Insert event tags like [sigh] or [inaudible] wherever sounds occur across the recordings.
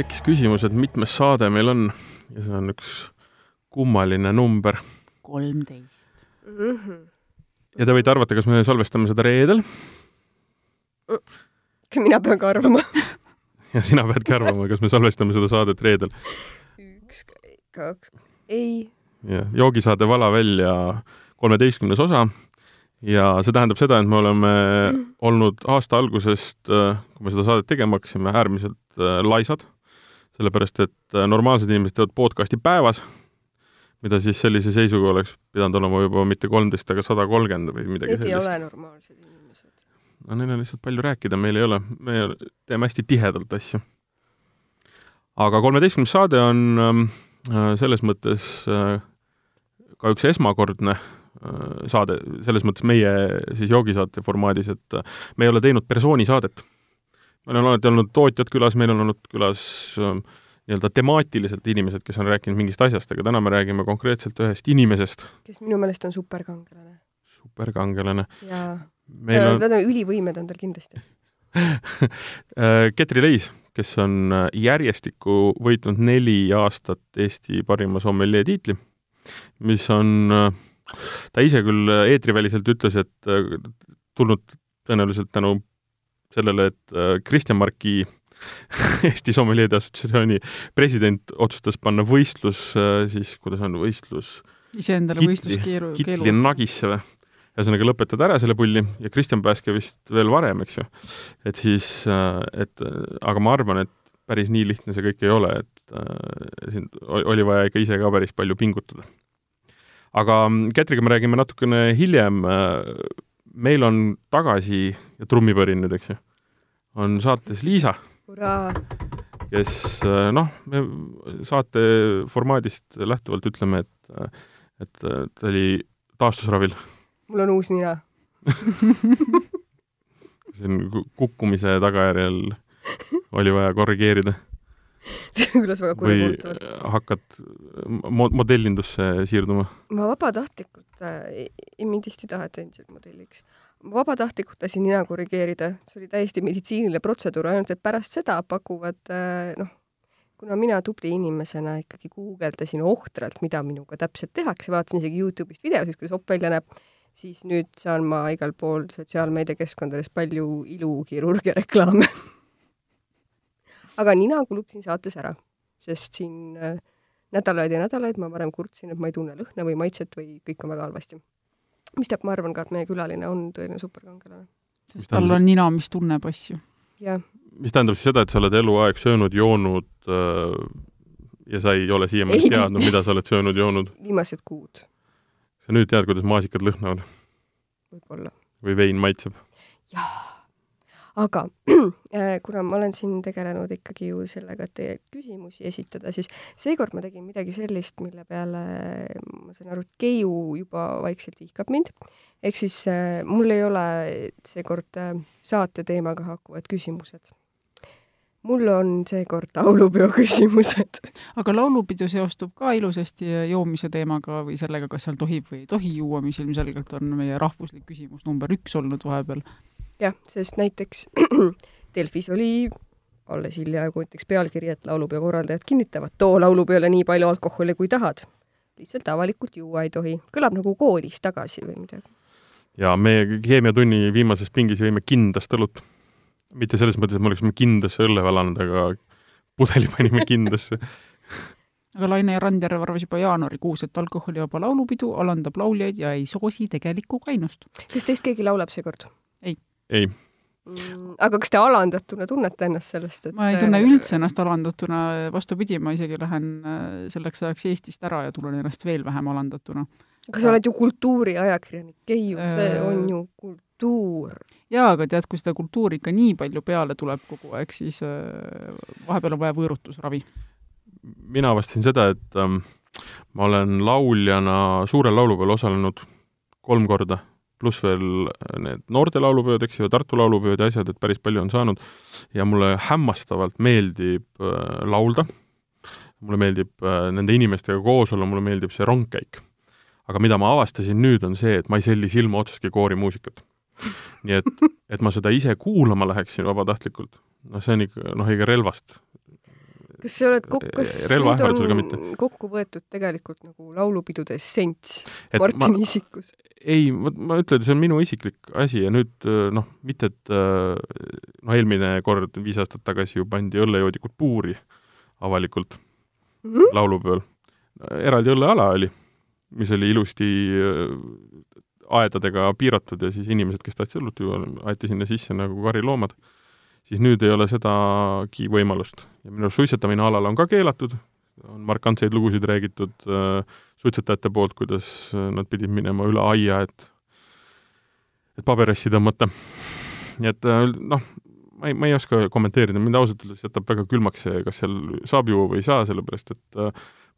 tekkis küsimus, et mitmes saade meil on ja see on üks kummaline number. kolmteist. -hmm. ja te võite arvata, kas me salvestame seda reedel kas mina pean ka arvama [laughs] ja sina peadki arvama, kas me salvestame seda saadet reedel. üks, kaks, ei. jah, joogisaade Vala välja kolmeteistkümnes osa ja see tähendab seda, et me oleme mm. olnud aasta algusest, kui me seda saadet tegema hakkasime, äärmiselt äh, laisad, sellepärast et äh, normaalsed inimesed teevad podcasti päevas, mida siis sellise seisuga oleks pidanud olema juba mitte kolmteist, aga sada kolmkümmend või midagi Need sellist. ei ole normaalsed inimesed. no neil on lihtsalt palju rääkida, meil ei ole, me teeme hästi tihedalt asju. aga kolmeteistkümnes saade on ähm, äh, selles mõttes äh, ka üks esmakordne äh, saade, selles mõttes meie siis joogisaate formaadis, et äh, me ei ole teinud persoonisaadet. Meil on alati olnud tootjad külas, meil on olnud külas äh, nii-öelda temaatiliselt inimesed, kes on rääkinud mingist asjast, aga täna me räägime konkreetselt ühest inimesest, kes minu meelest on superkangelane. superkangelane. jaa. on Need on ülivõimed on tal kindlasti. [laughs] Äh, Ketri Leis, kes on äh, järjestikku võitnud neli aastat Eesti parima sommeljee tiitli, mis on, äh, ta ise küll eetriväliselt ütles, et tulnud tõenäoliselt tänu sellele, et Kristjan Marki [laughs] Eesti Sommeljeede Assotsiatsiooni president otsustas panna võistlus siis, kuidas on võistlus, iseendale võistluskeeru, kitli keelu. nagisse või? ühesõnaga lõpetada ära selle pulli ja Kristjan Pääske vist veel varem, eks ju. et siis, et aga ma arvan, et päris nii lihtne see kõik ei ole, et äh, siin oli vaja ikka ise ka päris palju pingutada. aga Ketriga me räägime natukene hiljem, meil on tagasi, ja trummipõrin nüüd, eks ju, on saates Liisa, kes noh, me saate formaadist lähtuvalt ütleme, et, et ta oli taastusravil. Mul on uus nina. [laughs] See on kukkumise tagajärjel oli vaja korrigeerida. [laughs] see kõlas väga või kurikuulutavalt. hakkad mo-, modellindusse siirduma? ma vabatahtlikult äh,, mind vist ei taheta endiselt modelliks. ma vabatahtlikult lasin nina korrigeerida, see oli täiesti meditsiiniline protseduur, ainult et pärast seda pakuvad äh, noh, kuna mina tubli inimesena ikkagi guugeldasin ohtralt, mida minuga täpselt tehakse, vaatasin isegi Youtube'ist videosid, kuidas opp välja näeb, siis nüüd saan ma igal pool sotsiaalmeediakeskkondades palju ilukirurgia reklaame [laughs] aga nina kulub siin saates ära, sest siin äh, nädalaid ja nädalaid ma varem kurtsin, et ma ei tunne lõhna või maitset või kõik on väga halvasti. mistap ma arvan ka, et meie külaline on tõeline superkangelane. sest tal on nina, mis tunneb asju. jah. mis tähendab siis seda, et sa oled eluaeg söönud, joonud äh, ja sa ei ole siiamaani Ei. teadnud, mida sa oled söönud, joonud? viimased kuud sa nüüd tead, kuidas maasikad lõhnavad? võib-olla. või vein maitseb? jaa. Aga [clears throat] äh, kuna ma olen siin tegelenud ikkagi ju sellega, et teie küsimusi esitada, siis seekord ma tegin midagi sellist, mille peale ma saan aru, et Keiu juba vaikselt vihkab mind. ehk siis äh, mul ei ole seekord äh, saate teemaga haakuvad küsimused. mul on seekord laulupeo [laughs] küsimused. aga laulupidu seostub ka ilusasti joomise teemaga või sellega, kas seal tohib või ei tohi juua, mis ilmselgelt on meie rahvuslik küsimus number üks olnud vahepeal. Jah, sest näiteks [clears throat] Delfis oli alles hiljaaegu näiteks pealkiri, et laulupeo korraldajad kinnitavad, too laulupeole nii palju alkoholi, kui tahad. lihtsalt avalikult juua ei tohi. kõlab nagu koolis tagasi või midagi. ja meie keemiatunni viimases pingis jõime kindlast õlut. mitte selles mõttes, et me oleksime kindasse õlle valanud, aga pudeli panime kindasse. [laughs] aga Laine Randjärv arvas juba jaanuarikuus, et alkoholivaba laulupidu alandab lauljaid ja ei soosi tegelikku kainust. kas teist keegi laulab seekord? Ei. mm,. aga kas te alandatuna tunnete ennast sellest, et ma ei tunne üldse ennast alandatuna, vastupidi, ma isegi lähen äh, selleks ajaks Eestist ära ja tunnen ennast veel vähem alandatuna. aga sa oled ju kultuuriajakirjanik, Keiu, see Äh. on ju kultuur. jaa, aga tead, kui seda kultuuri ikka nii palju peale tuleb kogu aeg, siis äh, vahepeal on vaja võõrutusravi. mina avastasin seda, et ähm, ma olen lauljana suurel laulupeol osalenud kolm korda, pluss veel need noorte laulupeod, eks ju, Tartu laulupeod ja asjad, et päris palju on saanud. ja mulle hämmastavalt meeldib äh, laulda, mulle meeldib äh, nende inimestega koos olla, mulle meeldib see rongkäik. aga mida ma avastasin nüüd, on see, et ma ei selli silma otseski koorimuusikat. nii et, et ma seda ise kuulama läheksin vabatahtlikult, noh, see on ikka, noh, ikka relvast kas sa oled kokku, kas relvaähvardusega mitte. kokku võetud tegelikult nagu laulupidude essents Martini ma, isikus? ei, ma, ma ütlen, see on minu isiklik asi ja nüüd noh, mitte et noh, eelmine kord, viis aastat tagasi ju pandi õllejoodikud puuri avalikult mm -hmm. laulupeol. eraldi õlleala oli, mis oli ilusti aedadega piiratud ja siis inimesed, kes tahtsid õlut juua, aeti sinna sisse nagu kariloomad siis nüüd ei ole sedagi võimalust. ja minu arust suitsetamine alal on ka keelatud, on markantseid lugusid räägitud äh, suitsetajate poolt, kuidas äh, nad pidid minema üle aia, et et paberassi tõmmata. nii et äh, noh, ma ei, ma ei oska kommenteerida, mind ausalt öeldes jätab väga külmaks see, kas seal saab juua või ei saa, sellepärast et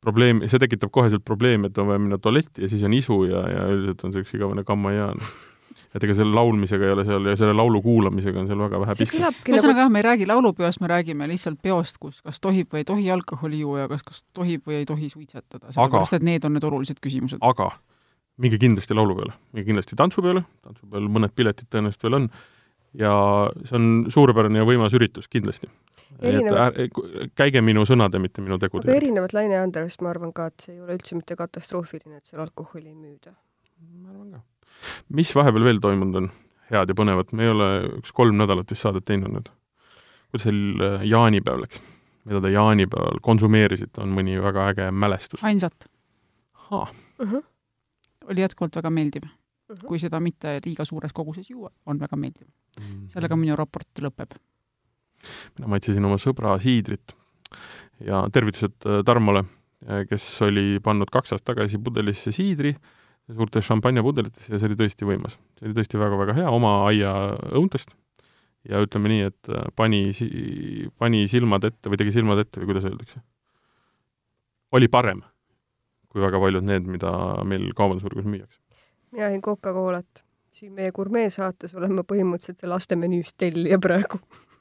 probleem, see tekitab koheselt probleemi, et on vaja minna tualetti ja siis on isu ja, ja üldiselt on üks igavene kammajaan et ega selle laulmisega ei ole seal ja selle laulu kuulamisega on seal väga vähe pistmist. ühesõnaga jah, me ei räägi laulupeost, me räägime lihtsalt peost, kus kas tohib või ei tohi alkoholi juua ja kas, kas tohib või ei tohi suitsetada, sellepärast et need on need olulised küsimused. aga minge kindlasti laulupeole, minge kindlasti tantsupeole, tantsupeol mõned piletid tõenäoliselt veel on, ja see on suurepärane ja võimas üritus kindlasti. Erinevad... käige minu sõnade, mitte minu tegude. aga erinevalt Laine Andrest ma arvan ka, et see ei ole üldse mitte katastroofiline, et seal alkoholi ei müüda. ma arvan ka mis vahepeal veel toimunud on head ja põnevat, me ei ole üks kolm nädalat vist saadet teinud nüüd. kuidas teil äh, jaanipäev läks? mida te jaanipäeval konsumeerisite, on mõni väga äge mälestus? ainsat. Uh -huh. oli jätkuvalt väga meeldiv uh. -huh. kui seda mitte liiga suures koguses juua, on väga meeldiv mm. -hmm. sellega minu raport lõpeb. mina maitsesin oma sõbra siidrit ja tervitused äh, Tarmole, äh, kes oli pannud kaks aastat tagasi pudelisse siidri, suurtes šampanjapudelites ja see oli tõesti võimas. see oli tõesti väga-väga hea, oma aia õuntest ja ütleme nii, et äh, pani, pani silmad ette või tegi silmad ette või kuidas öeldakse. oli parem kui väga paljud need, mida meil kaubandusvõrgus müüakse. mina jõin Coca-Colat. siin meie gurmeesaates olen ma põhimõtteliselt see laste menüüst tellija praegu [laughs]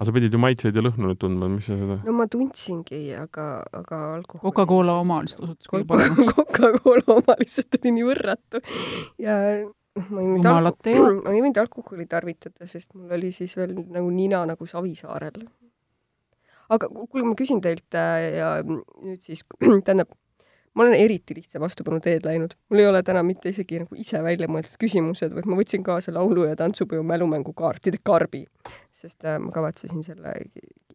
aga sa pidid ju maitseid ja lõhnu nüüd tundma, mis sa seda no ma tundsingi, aga, aga alkohol Coca-Cola oma lihtsalt osutus kõige paremaks. Coca-Cola oma lihtsalt oli nii võrratu. Ja ma ei võinud alko-, [clears throat] ma ei võinud alkoholi tarvitada, sest mul oli siis veel nagu nina nagu Savisaarel. aga kuule, ma küsin teilt äh, ja nüüd siis, [clears throat] tähendab, ma olen eriti lihtsa vastupanu teed läinud. mul ei ole täna mitte isegi nagu ise välja mõeldud küsimused, vaid ma võtsin kaasa laulu- ja tantsupeo mälumängukaartide karbi, sest äh, ma kavatsesin selle,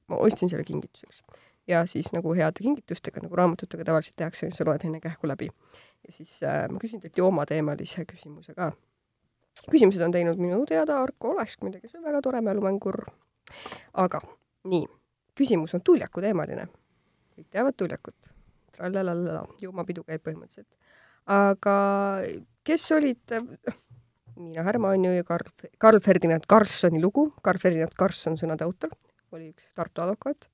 ma ostsin selle kingituseks. ja siis nagu heade kingitustega, nagu raamatutega tavaliselt tehakse, sa loed enne kähku läbi. ja siis äh, ma küsin teilt joomateemalise küsimuse ka. küsimused on teinud minu teada Arko Olesk muidugi, kes on väga tore mälumängur. aga nii, küsimus on tuljaku teemaline. kõik teavad tuljakut trallalala, juumapidu käib põhimõtteliselt. aga kes olid Miina Härma on ju ja Karl, Karl Ferdinand Karlssoni lugu, Karl Ferdinand Karlsson sõnade autor, oli üks Tartu advokaat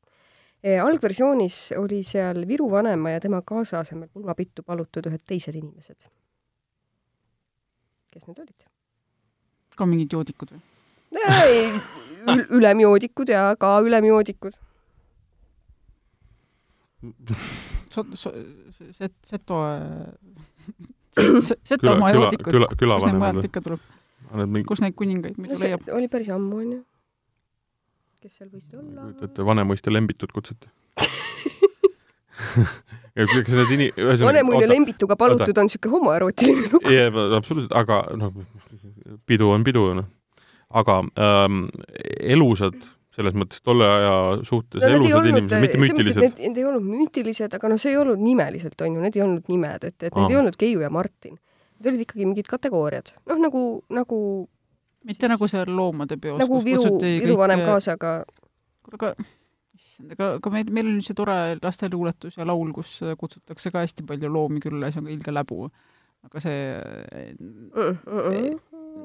e,. algversioonis oli seal Viru vanema ja tema kaasa asemel pulmapittu palutud ühed teised inimesed. kes need olid? ka mingid joodikud või? ei, ülemjoodikud ja ka ülemjoodikud [laughs] set-, seto, setomaa joodikud, kus neid mujalt ikka tuleb? kus neid kuningaid muidu no, leiab? oli päris ammu, onju. kes seal võisid olla? kujutate, Vanemuiste lembitud kutsuti [laughs] ja kas need ini-, ühesõnaga Vanemuine lembituga palutud oota. on niisugune homoerootiline lugu. jaa, absoluutselt, aga noh, pidu on pidu, noh. aga ähm, elusad selles mõttes tolle aja suhtes no, elusad inimesed, mitte müütilised. Need, need ei olnud müütilised, aga noh, see ei olnud nimeliselt, on ju, need ei olnud nimed, et, et Aa. need ei olnud Keiu ja Martin. Need olid ikkagi mingid kategooriad. noh, nagu, nagu mitte nagu seal loomade peos, nagu Viru, Viru vanem kaasaga. kuule, aga issand, aga, aga meil, meil on see tore lasteluuletus ja laul, kus kutsutakse ka hästi palju loomi külla ja see on ka ilge läbu. aga see mm, mm,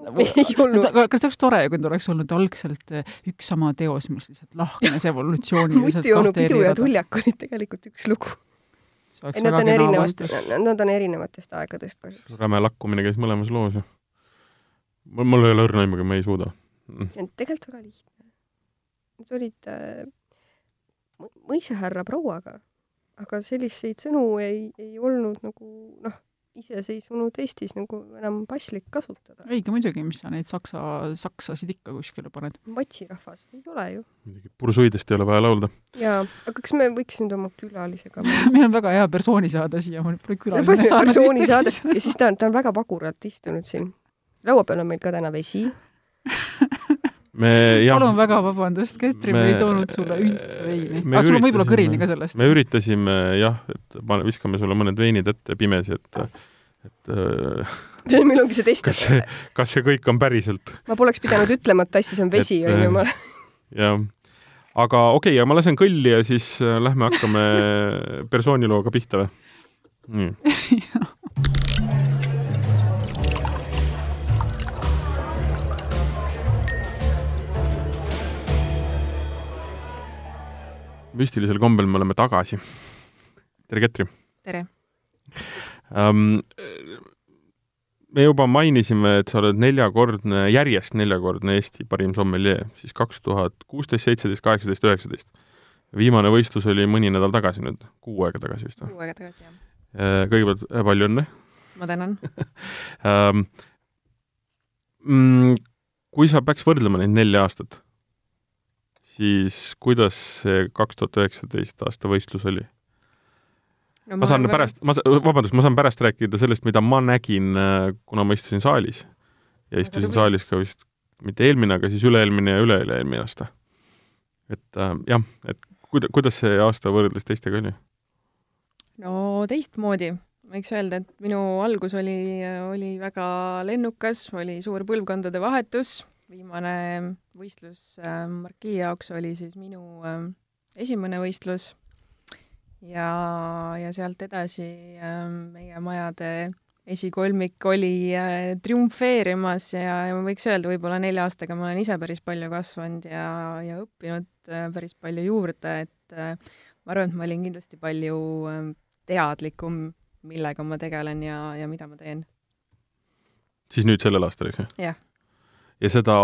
[laughs] kas oleks tore, kui ta oleks olnud algselt eh, üks sama teos, mis lihtsalt lahknes evolutsiooniliselt [laughs] mutionu pidu ja tuljak olid tegelikult üks lugu. ei, nad on erinevatest, nad on erinevatest aegadest kahjuks. räme lakkumine käis mõlemas loos ju. mul, mul ei ole õrna aimugi, ma ei suuda mm.. tegelikult väga lihtne. Need olid äh, mõisahärra prouaga, aga selliseid sõnu ei, ei olnud nagu noh, iseseisvunud Eestis nagu enam paslik kasutada. õige muidugi, mis sa neid saksa, saksasid ikka kuskile paned. matsirahvas ei ole ju. muidugi pursuidest ei ole vaja laulda. jaa, aga kas me võiks nüüd oma külalisega [laughs] meil on väga hea persooni saada siia, mul pole külaline persooni saada [laughs] saanud. ja siis ta on, ta on väga vaguralt istunud siin. laua peal on meil ka täna vesi. [laughs] me [laughs] jah, palun väga vabandust, Ketri, me ei toonud sulle üldse veini. me aga sul on võib-olla üritasime- kõrini ka sellest me. üritasime jah, et pane- viskame sulle mõned veinid ette pimesi, et et [laughs] äh, meil ongi see test, kas see et, kas see kõik on päriselt ma poleks pidanud ütlema, et tassis on vesi, onju, ma jah. aga okei okay,, ma lasen kõlli ja siis äh, lähme hakkame [laughs] persoonilooga pihta või? nii. Müstilisel kombel me oleme tagasi. tere, Ketri tere. um,. me juba mainisime, et sa oled neljakordne, järjest neljakordne Eesti parim sommeljee, siis kaks tuhat kuusteist, seitseteist, kaheksateist, üheksateist. viimane võistlus oli mõni nädal tagasi nüüd, kuu aega tagasi vist või? kuu aega tagasi, jah. kõigepealt äh, palju õnne ma tänan. um,. Mm, kui sa peaks võrdlema neid nelja aastat, siis kuidas see kaks tuhat üheksateist aasta võistlus oli? no ma saan pärast, ma, vabandust, ma saan pärast rääkida sellest, mida ma nägin, kuna ma istusin saalis. ja istusin tubli. saalis ka vist mitte eelmine, aga siis üle-eelmine ja üle-üle-eelmine aasta. et äh, jah, et kuida-, kuidas see aasta võrreldes teistega oli? no teistmoodi, võiks öelda, et minu algus oli, oli väga lennukas, oli suur põlvkondade vahetus, viimane võistlus äh, Marquis jaoks oli siis minu äh, esimene võistlus ja, ja sealt edasi meie majade esikolmik oli äh, triumfeerimas ja, ja ma võiks öelda, võib-olla nelja aastaga ma olen ise päris palju kasvanud ja, ja õppinud äh, päris palju juurde, et äh, ma arvan, et ma olin kindlasti palju teadlikum, millega ma tegelen ja, ja mida ma teen. siis nüüd sellel aastal, eks ju? Jah. Ja seda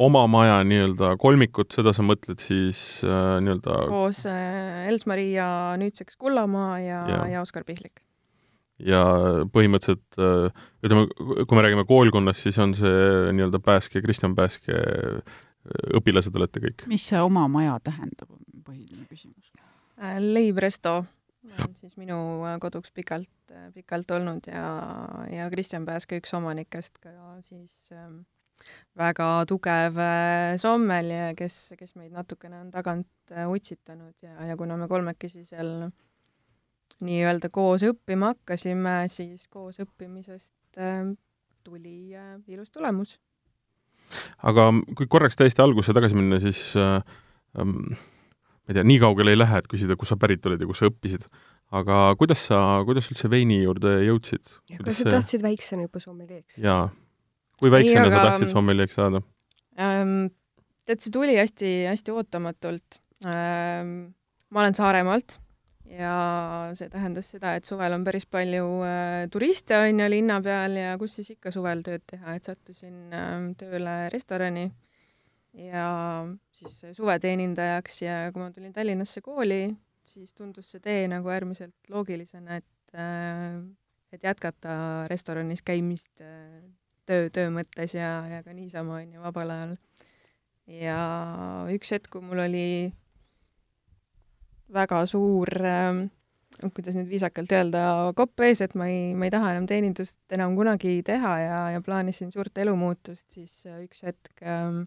oma maja nii-öelda kolmikut, seda sa mõtled siis äh, nii-öelda koos äh, Els-Maria nüüdseks Kullamaa ja, ja. ja Oskar Pihlik. ja põhimõtteliselt äh, ütleme, kui me räägime koolkonnast, siis on see nii-öelda Pääske, Kristjan Pääske äh, õpilased olete kõik. mis see oma maja tähendab, on põhiline küsimus. Äh, Leib Resto on siis minu äh, koduks pikalt, pikalt olnud ja, ja Kristjan Pääske üks omanikest ka siis ähm, väga tugev äh, sommelje, kes, kes meid natukene on tagant äh, utsitanud ja, ja kuna me kolmekesi seal nii-öelda koos õppima hakkasime, siis koos õppimisest äh, tuli ilus tulemus. aga kui korraks täiesti algusse tagasi minna, siis äh, ähm, ma ei tea, nii kaugele ei lähe, et küsida, kust sa pärit oled ja kus sa õppisid, aga kuidas sa, kuidas üldse veini juurde jõudsid? kas sa tahtsid väiksena juba sommeljeeks? jaa. Kui väiksena Ei, sa aga- tahtsid sommeljeeks saada? ähm,. tead, see tuli hästi-hästi ootamatult ähm,. ma olen Saaremaalt ja see tähendas seda, et suvel on päris palju äh, turiste on ju linna peal ja kus siis ikka suvel tööd teha, et sattusin ähm, tööle restorani ja siis suveteenindajaks ja kui ma tulin Tallinnasse kooli, siis tundus see tee nagu äärmiselt loogilisena, et äh, et jätkata restoranis käimist äh, töö, töö mõttes ja, ja ka niisama on ju vabal ajal. ja üks hetk, kui mul oli väga suur äh, kuidas nüüd viisakalt öelda, kopp ees, et ma ei, ma ei taha enam teenindust enam kunagi teha ja, ja plaanisin suurt elumuutust, siis äh, üks hetk ähm,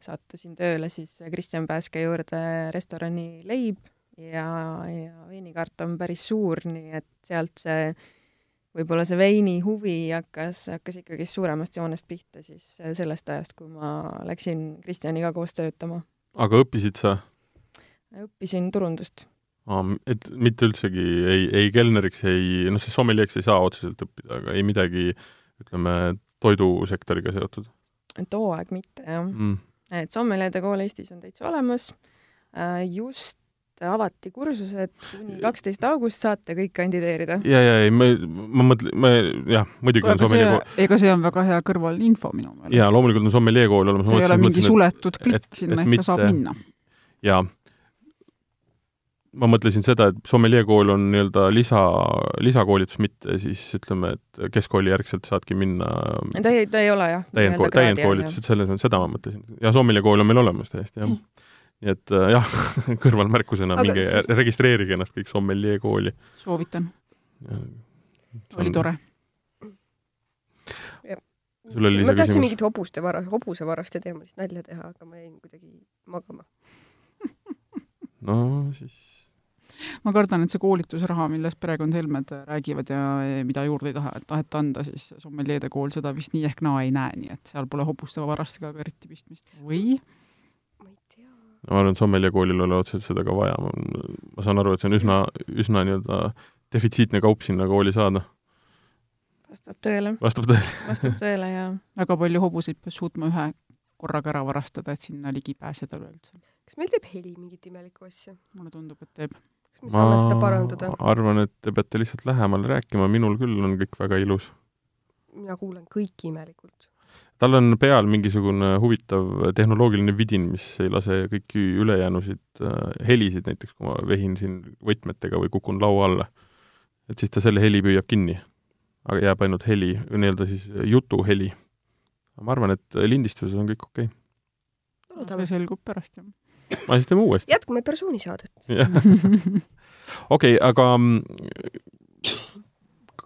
sattusin tööle siis Kristjan Pääske juurde restorani Leib ja, ja veinikaart on päris suur, nii et sealt see võib-olla see veini huvi hakkas, hakkas ikkagi suuremast joonest pihta siis äh, sellest ajast, kui ma läksin Kristjaniga koos töötama. aga õppisid sa? õppisin turundust. et mitte üldsegi ei, ei kelneriks, ei, noh, sest sommelieks ei saa otseselt õppida, aga ei midagi, ütleme, toidusektoriga seotud too aeg mitte, jah. mm.. et sommelierde kool Eestis on täitsa olemas. just avati kursused kuni kaksteist august saate kõik kandideerida. ja, ja ei, ma, ma mõtlen, ma jah, muidugi on aga see sommeljee, kool, ega see on väga hea kõrvalinfo minu meelest. jaa, loomulikult on sommeljee kool olemas. see ei ole mingi suletud et- klikk, sinna et ikka saab minna. jaa. ma mõtlesin seda, et sommeljee kool on nii-öelda lisa, lisakoolitus, mitte siis ütleme, et keskkooli järgselt saadki minna ta ei, ta ei ole jah. täiendkool, täiendkoolitus, et selles mõttes, seda ma mõtlesin. ja sommeljee kool on meil olemas täiesti, jah. Nii et äh, jah, [laughs] kõrvalmärkusena Aga minge siis- registreerige ennast kõik sommeljee kooli. soovitan, oli tore. sul oli ma tahtsin küsimus? mingit hobuste vara, hobusevaraste teemalist nalja teha, aga ma jäin kuidagi magama. [laughs] no siis ma kardan, et see koolitusraha, millest perekond Helmed räägivad ja mida juurde ei taha, et taheta anda, siis sommeljeede kool seda vist nii ehk naa ei näe, nii et seal pole hobuste varastega ka eriti pistmist. või? Ma arvan, et sommeljee koolil ei ole otseselt seda ka vaja, ma saan aru, et see on üsna, üsna nii-öelda defitsiitne kaup sinna kooli saada. vastab tõele, vastab tõele? vastab tõele ja väga palju hobuseid peab suutma ühe korraga ära varastada, et sinna ligi pääseda üleüldse. kas meil teeb heli mingit imelikku asja? mulle tundub, et teeb. kas me saame seda parandada? arvan, et te peate lihtsalt lähemale rääkima, minul küll on kõik väga ilus. mina kuulen kõiki imelikult. Tal on peal mingisugune huvitav tehnoloogiline vidin, mis ei lase kõiki ülejäänusid äh, helisid, näiteks kui ma vehin siin võtmetega või kukun laua alla, et siis ta selle heli püüab kinni. aga jääb ainult heli, nii-öelda siis jutuheli. ma arvan, et lindistuses on kõik okei okay.. see selgub pärast, jah. aga siis teeme uuesti. jätkame persoonisaadet. jah, [laughs] okei aga mm,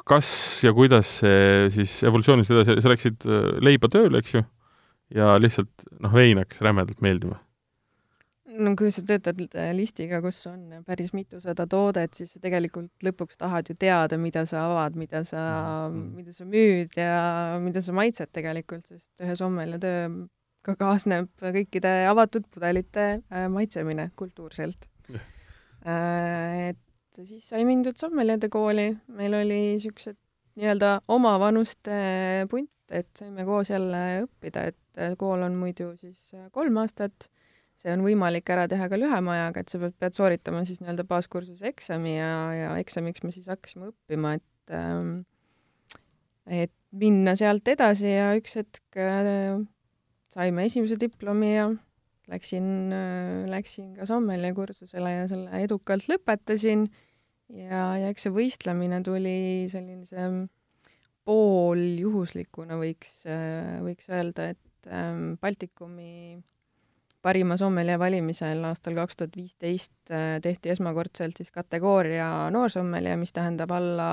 kas ja kuidas see siis evolutsioonist edasi, sa läksid äh, leiba tööle, eks ju, ja lihtsalt noh, vein hakkas rämedalt meeldima. no kui sa töötad äh, listiga, kus on päris mitusada toodet, siis sa tegelikult lõpuks tahad ju teada, mida sa avad, mida sa Mhm., mida sa müüd ja mida sa maitsed tegelikult, sest ühe sommelja tööga kaasneb kõikide avatud pudelite äh, maitsemine kultuurselt Jah. äh,. Et siis sai mindud sommeljade kooli, meil oli siuksed nii-öelda omavanuste punt, et saime koos jälle õppida, et äh, kool on muidu siis äh, kolm aastat. See on võimalik ära teha ka lühema ajaga, et sa pead, pead sooritama siis nii-öelda baaskursuse eksami ja, ja eksamiks me siis hakkasime õppima, et ähm, et minna sealt edasi ja üks hetk äh, saime esimese diplomi ja läksin äh,, läksin ka sommelje kursusele ja selle edukalt lõpetasin ja, ja eks see võistlemine tuli sellise pooljuhuslikuna võiks äh,, võiks öelda, et ähm, Baltikumi parima sommelje valimisel aastal kaks tuhat viisteist äh, tehti esmakordselt siis kategooria noorsommelje, mis tähendab alla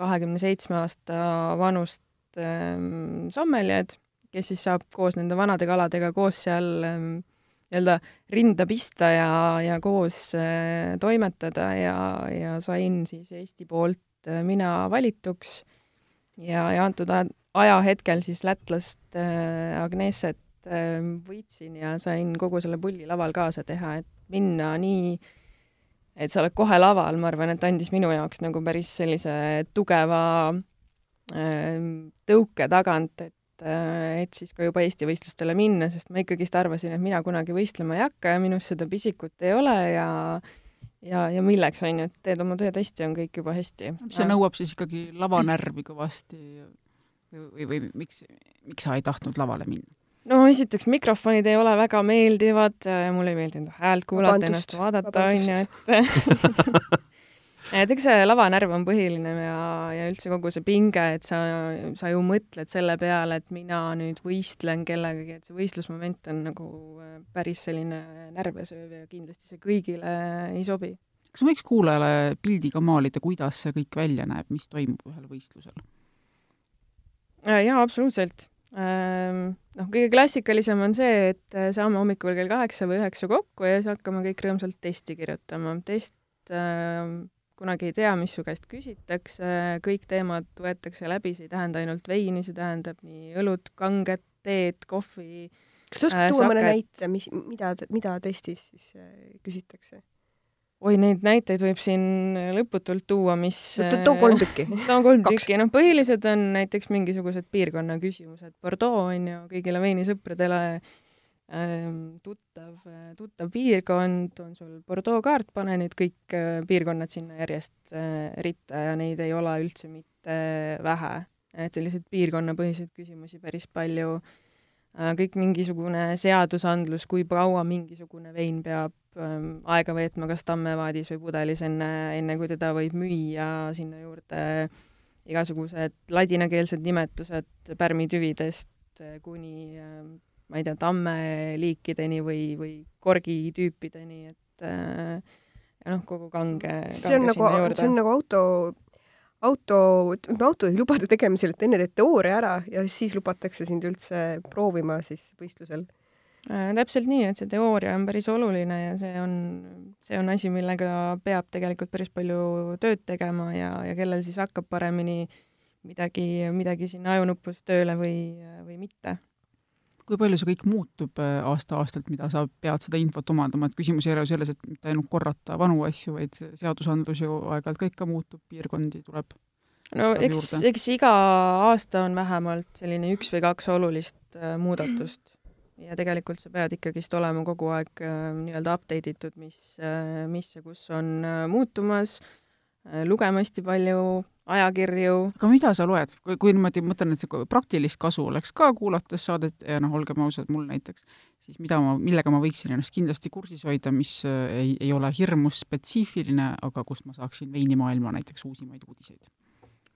kahekümne seitsme aasta vanust ähm, sommeljed, kes siis saab koos nende vanade kaladega koos seal ähm, nii-öelda rinda pista ja, ja koos äh, toimetada ja, ja sain siis Eesti poolt äh, mina valituks. Ja, ja antud ajahetkel siis lätlast äh, Agneset äh, võitsin ja sain kogu selle pulli laval kaasa teha, et minna nii, et sa oled kohe laval, ma arvan, et andis minu jaoks nagu päris sellise tugeva äh, tõuke tagant, et äh, et siis ka juba Eesti võistlustele minna, sest ma ikkagist arvasin, et mina kunagi võistlema ei hakka ja minus seda pisikut ei ole ja ja, ja milleks, on ju, et teed oma tööd hästi, on kõik juba hästi. see nõuab siis ikkagi lavanärvi kõvasti või, või, või miks, miks sa ei tahtnud lavale minna? no esiteks mikrofonid ei ole väga meeldivad, mulle ei meeldinud häält kuulata, ennast vaadata, on ju, et [laughs] et eks see lavanärv on põhiline ja, ja üldse kogu see pinge, et sa, sa ju mõtled selle peale, et mina nüüd võistlen kellegagi, et see võistlusmoment on nagu äh, päris selline närvesööv ja kindlasti see kõigile ei sobi. kas võiks kuulajale pildiga maalida, kuidas see kõik välja näeb, mis toimub ühel võistlusel? Äh, jaa, absoluutselt. Ähm, Noh, kõige klassikalisem on see, et äh, saame hommikul kell kaheksa või üheksa kokku ja siis hakkame kõik rõõmsalt testi kirjutama. test äh, kunagi ei tea, mis su käest küsitakse, kõik teemad võetakse läbi, see ei tähenda ainult veini, see tähendab nii õlut, kanget, teed, kohvi. kas sa oskad Äh, tuua mõne näite, mis, mida, mida testis siis äh, küsitakse? oi, neid näiteid võib siin lõputult tuua, mis too kolm tükki. [laughs] no kolm tükki, noh, põhilised on näiteks mingisugused piirkonna küsimused. Bordeaux on ju kõigile veinisõpradele ähm, tuttav, tuttav piirkond, on sul Bordeaux kaart, pane nüüd kõik äh, piirkonnad sinna järjest äh, ritta ja neid ei ole üldse mitte vähe. et selliseid piirkonnapõhiseid küsimusi päris palju kõik mingisugune seadusandlus, kui kaua mingisugune vein peab ähm, aega veetma kas tammevaadis või pudelis enne, enne kui teda võib müüa, sinna juurde igasugused ladinakeelsed nimetused pärmitüvidest kuni ähm, ma ei tea, tammeliikideni või, või korgitüüpideni, et äh, ja noh, kogu kange, kange see on nagu, see on nagu auto, auto, ütleme autojuhilubade tegemisel, et enne teed teooria ära ja siis lubatakse sind üldse proovima siis võistlusel äh,. täpselt nii, et see teooria on päris oluline ja see on, see on asi, millega peab tegelikult päris palju tööd tegema ja, ja kellel siis hakkab paremini midagi, midagi sinna ajunupust tööle või, või mitte kui palju see kõik muutub äh, aasta-aastalt, mida sa pead seda infot omandama, et küsimus ei ole ju selles, et mitte ainult korrata vanu asju, vaid seadusandlus ju aeg-ajalt ka ikka muutub, piirkondi tuleb no eks, eks iga aasta on vähemalt selline üks või kaks olulist äh, muudatust. Ja tegelikult sa pead ikkagist olema kogu aeg äh, nii-öelda update itud, mis mis ja kus on muutumas lugema hästi palju, ajakirju. aga mida sa loed, kui, kui niimoodi mõtlen, et see praktilist kasu oleks ka kuulates saadet ja noh, olgem ausad, mul näiteks, siis mida ma, millega ma võiksin ennast kindlasti kursis hoida, mis äh, ei, ei ole hirmus spetsiifiline, aga kust ma saaksin veinimaailma näiteks uusimaid uudiseid?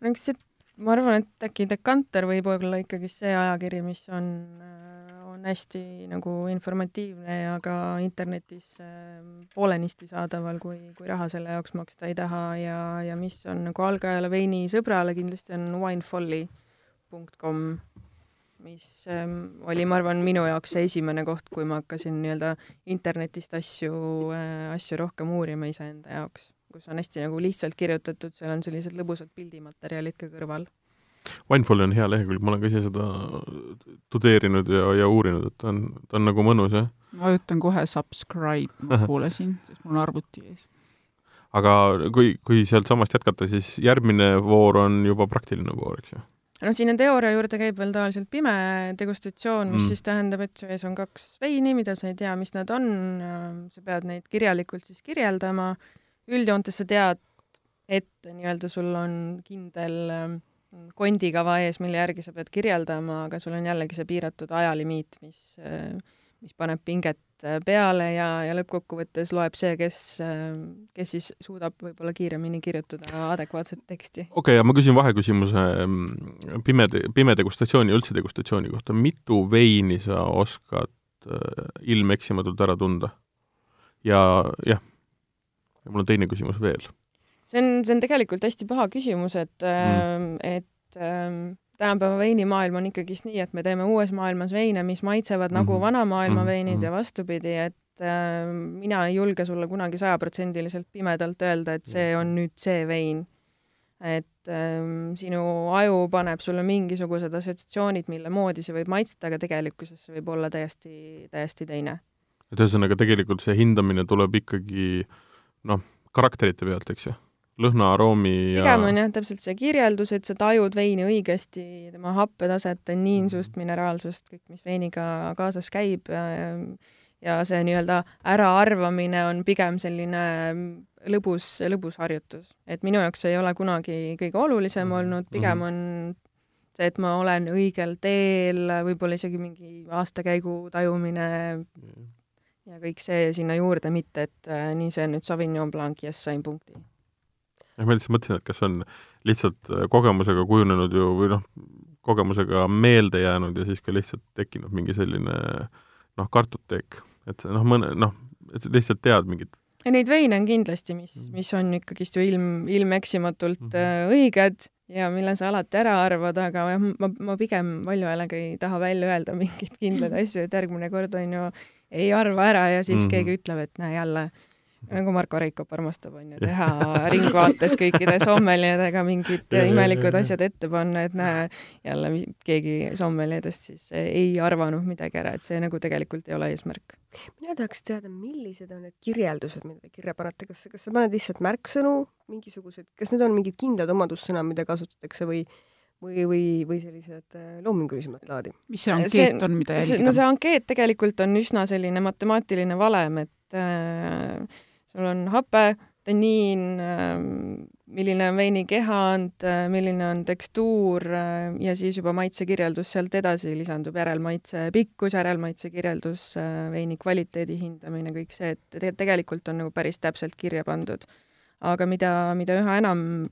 no eks see, ma arvan, et äkki Dekanter võib olla ikkagi see ajakiri, mis on äh, on hästi nagu informatiivne ja ka internetis ähm, poolenisti saadaval, kui, kui raha selle jaoks maksta ei taha. Ja, ja mis on nagu algajale veini sõbrale kindlasti on winefolly.com, mis ähm, oli, ma arvan, minu jaoks see esimene koht, kui ma hakkasin nii-öelda internetist asju äh,, asju rohkem uurima iseenda jaoks, kus on hästi nagu lihtsalt kirjutatud, seal on sellised lõbusad pildimaterjalid ka kõrval Winefall on hea lehekülg, ma olen ka ise seda tudeerinud ja, ja uurinud, et ta on, ta on nagu mõnus, jah. ma vajutan kohe subscribe [laughs] nupule siin, sest mul on arvuti ees. aga kui, kui sealtsamast jätkata, siis järgmine voor on juba praktiline voor, eks ju? no sinna teooria juurde käib veel tavaliselt pime degustatsioon, mis mm. siis tähendab, et su ees on kaks veini, mida sa ei tea, mis nad on, sa pead neid kirjalikult siis kirjeldama, üldjoontes sa tead ette nii-öelda, sul on kindel kondikava ees, mille järgi sa pead kirjeldama, aga sul on jällegi see piiratud ajalimiit, mis, mis paneb pinget peale ja, ja lõppkokkuvõttes loeb see, kes, kes siis suudab võib-olla kiiremini kirjutada adekvaatset teksti. okei okay,, ja ma küsin vaheküsimuse mm, pime, pime degustatsiooni üldse degustatsiooni kohta. mitu veini sa oskad äh, ilmeksimatult ära tunda? ja jah, ja mul on teine küsimus veel see on, see on tegelikult hästi paha küsimus, et mm., et ähm, tänapäeva veinimaailm on ikkagist nii, et me teeme uues maailmas veine, mis maitsevad mm -hmm. nagu vana maailma mm -hmm. veinid ja vastupidi, et äh, mina ei julge sulle kunagi sajaprotsendiliselt pimedalt öelda, et see on nüüd see vein. et ähm, sinu aju paneb sulle mingisugused assotsiatsioonid, mille moodi see võib maitsta, aga tegelikkuses see võib olla täiesti, täiesti teine. et ühesõnaga, tegelikult see hindamine tuleb ikkagi noh, karakterite pealt, eks ju? lõhna, aroomi ja pigem on jah, täpselt see kirjeldus, et sa tajud veini õigesti, tema happetaset, tanniinsust, mineraalsust, kõik, mis veiniga kaasas käib ja see nii-öelda äraarvamine on pigem selline lõbus, lõbus harjutus. et minu jaoks ei ole kunagi kõige olulisem mhm. olnud, pigem mhm. on see, et ma olen õigel teel, võib-olla isegi mingi aastakäigu tajumine ja kõik see sinna juurde, mitte et äh, nii, see on nüüd Sauvignon Blanc, jess, sain punkti jah, ma lihtsalt mõtlesin, et kas on lihtsalt äh, kogemusega kujunenud ju või noh, kogemusega meelde jäänud ja siis ka lihtsalt tekkinud mingi selline noh, kartoteek, et noh, mõne noh, et sa lihtsalt tead mingit ja neid veine on kindlasti, mis, mm. mis on ikkagist ju ilm, ilmeksimatult mm -hmm. õiged ja mille sa alati ära arvad, aga ma, ma pigem valju häälega ei taha välja öelda mingeid kindlaid asju, et järgmine kord on ju ei arva ära ja siis mm -hmm. keegi ütleb, et näe jälle nagu Marko Reikop armastab, on ju, teha [laughs] Ringvaates kõikide sommeljedega mingid imelikud asjad ette panna, et näe, jälle keegi sommeljedest siis ei arvanud midagi ära, et see nagu tegelikult ei ole eesmärk. mina tahaks teada, millised on need kirjeldused, mida te kirja panete, kas, kas sa paned lihtsalt märksõnu, mingisugused, kas need on mingid kindlad omadussõnad, mida kasutatakse või või, või, või sellised äh, loomingulisemat laadi. mis see ankeet see, on, mida jälgida? no see ankeet tegelikult on üsna selline matemaatiline valem, et äh, sul on hape, tanniin, ähm, milline on veini kehand, milline on tekstuur ja siis juba maitsekirjeldus sealt edasi lisandub järelmaitse pikkus, järelmaitse kirjeldus, veini kvaliteedi hindamine, kõik see, et tegelikult on nagu päris täpselt kirja pandud. aga mida, mida üha enam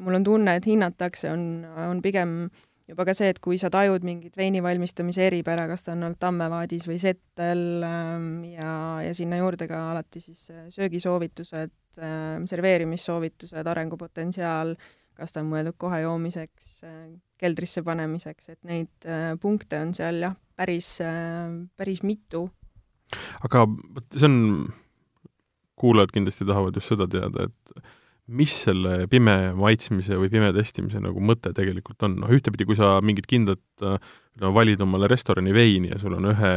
mul on tunne, et hinnatakse, on, on pigem äh, juba ka see, et kui sa tajud mingit veini valmistamise eripära, kas ta on olnud tammevaadis või settel ähm, ja, ja sinna juurde ka alati siis äh, söögisoovitused, ähm, serveerimissoovitused, arengupotentsiaal, kas ta on mõeldud kohe joomiseks, äh, keldrisse panemiseks, et neid äh, punkte on seal jah, päris, päris mitu. aga vot see on, kuulajad kindlasti tahavad just seda teada, et mis selle pime maitsmise või pime testimise nagu mõte tegelikult on, noh ühtepidi, kui sa mingit kindlat no, valid omale restorani veini ja sul on ühe,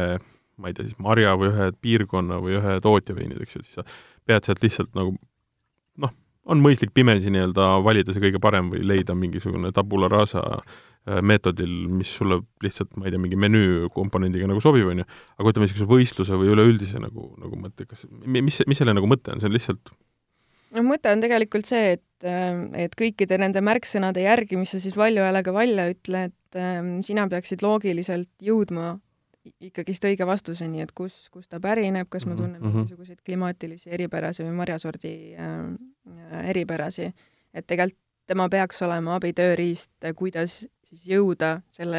ma ei tea siis marja või ühe piirkonna või ühe tootja veinid, eks ju, siis sa pead sealt lihtsalt nagu noh, on mõistlik pimesi nii-öelda valida see kõige parem või leida mingisugune tabula rasa äh, meetodil, mis sulle lihtsalt, ma ei tea, mingi menüü komponendiga nagu sobib, on ju, aga ütleme, niisuguse võistluse või üleüldise nagu, nagu mõtte, kas, mis, mis selle nagu mõte on, see on lihtsalt no mõte on tegelikult see, et, ähm, et kõikide nende märksõnade järgi, mis sa siis valju häälega välja ütled, ähm, sina peaksid loogiliselt jõudma ikkagist õige vastuseni, et kus, kust ta pärineb, kas ma mhm, tunnen mm -hmm. mingisuguseid klimaatilisi eripärasi või marjasordi äh, eripärasi. et tegelikult tema peaks olema abitööriist, kuidas siis jõuda selle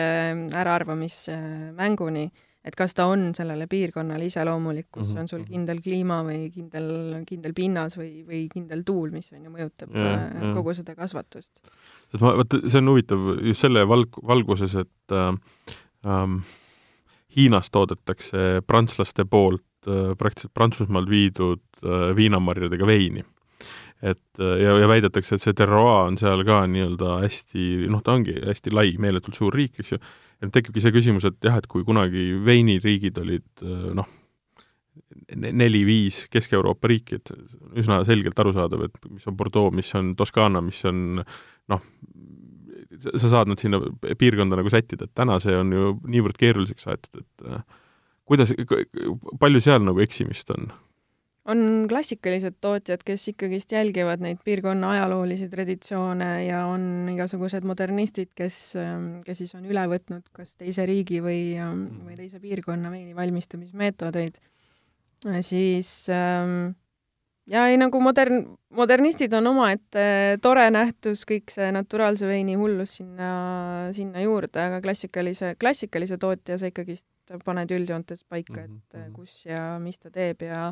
äraarvamismänguni äh, et kas ta on sellele piirkonnale iseloomulik, kus mm -hmm. on sul mhm. kindel kliima või kindel, kindel pinnas või, või kindel tuul, mis on ju mõjutab ja, äh, ja. kogu seda kasvatust. sest ma, vaata, see on huvitav just selle valg-, valguses, et äh, ähm, Hiinas toodetakse prantslaste poolt äh, praktiliselt Prantsusmaalt viidud äh, viinamarjadega veini et äh, ja, ja väidetakse, et see terroir on seal ka nii-öelda hästi, noh, ta ongi hästi lai, meeletult suur riik, eks ju, ja tekibki see küsimus, et jah, et kui kunagi veiniriigid olid äh, noh, neli-viis Kesk-Euroopa riiki, et üsna selgelt arusaadav, et mis on Bordeaux, mis on Toskaana, mis on noh, sa saad nad sinna piirkonda nagu sättida, et täna see on ju niivõrd keeruliseks aetud, et äh, kuidas, palju seal nagu eksimist on? On klassikalised tootjad, kes ikkagist jälgivad neid piirkonna ajaloolisi traditsioone ja on igasugused modernistid, kes, ähm, kes siis on üle võtnud kas teise riigi või, ähm, või teise piirkonna veini valmistamismeetodeid, äh, siis ähm, ja ei, nagu modern, modernistid on omaette tore nähtus, kõik see naturaalse veini hullus sinna, sinna juurde, aga klassikalise, klassikalise tootja sa ikkagist paned üldjoontes paika, et mhm, mhm. kus ja mis ta teeb ja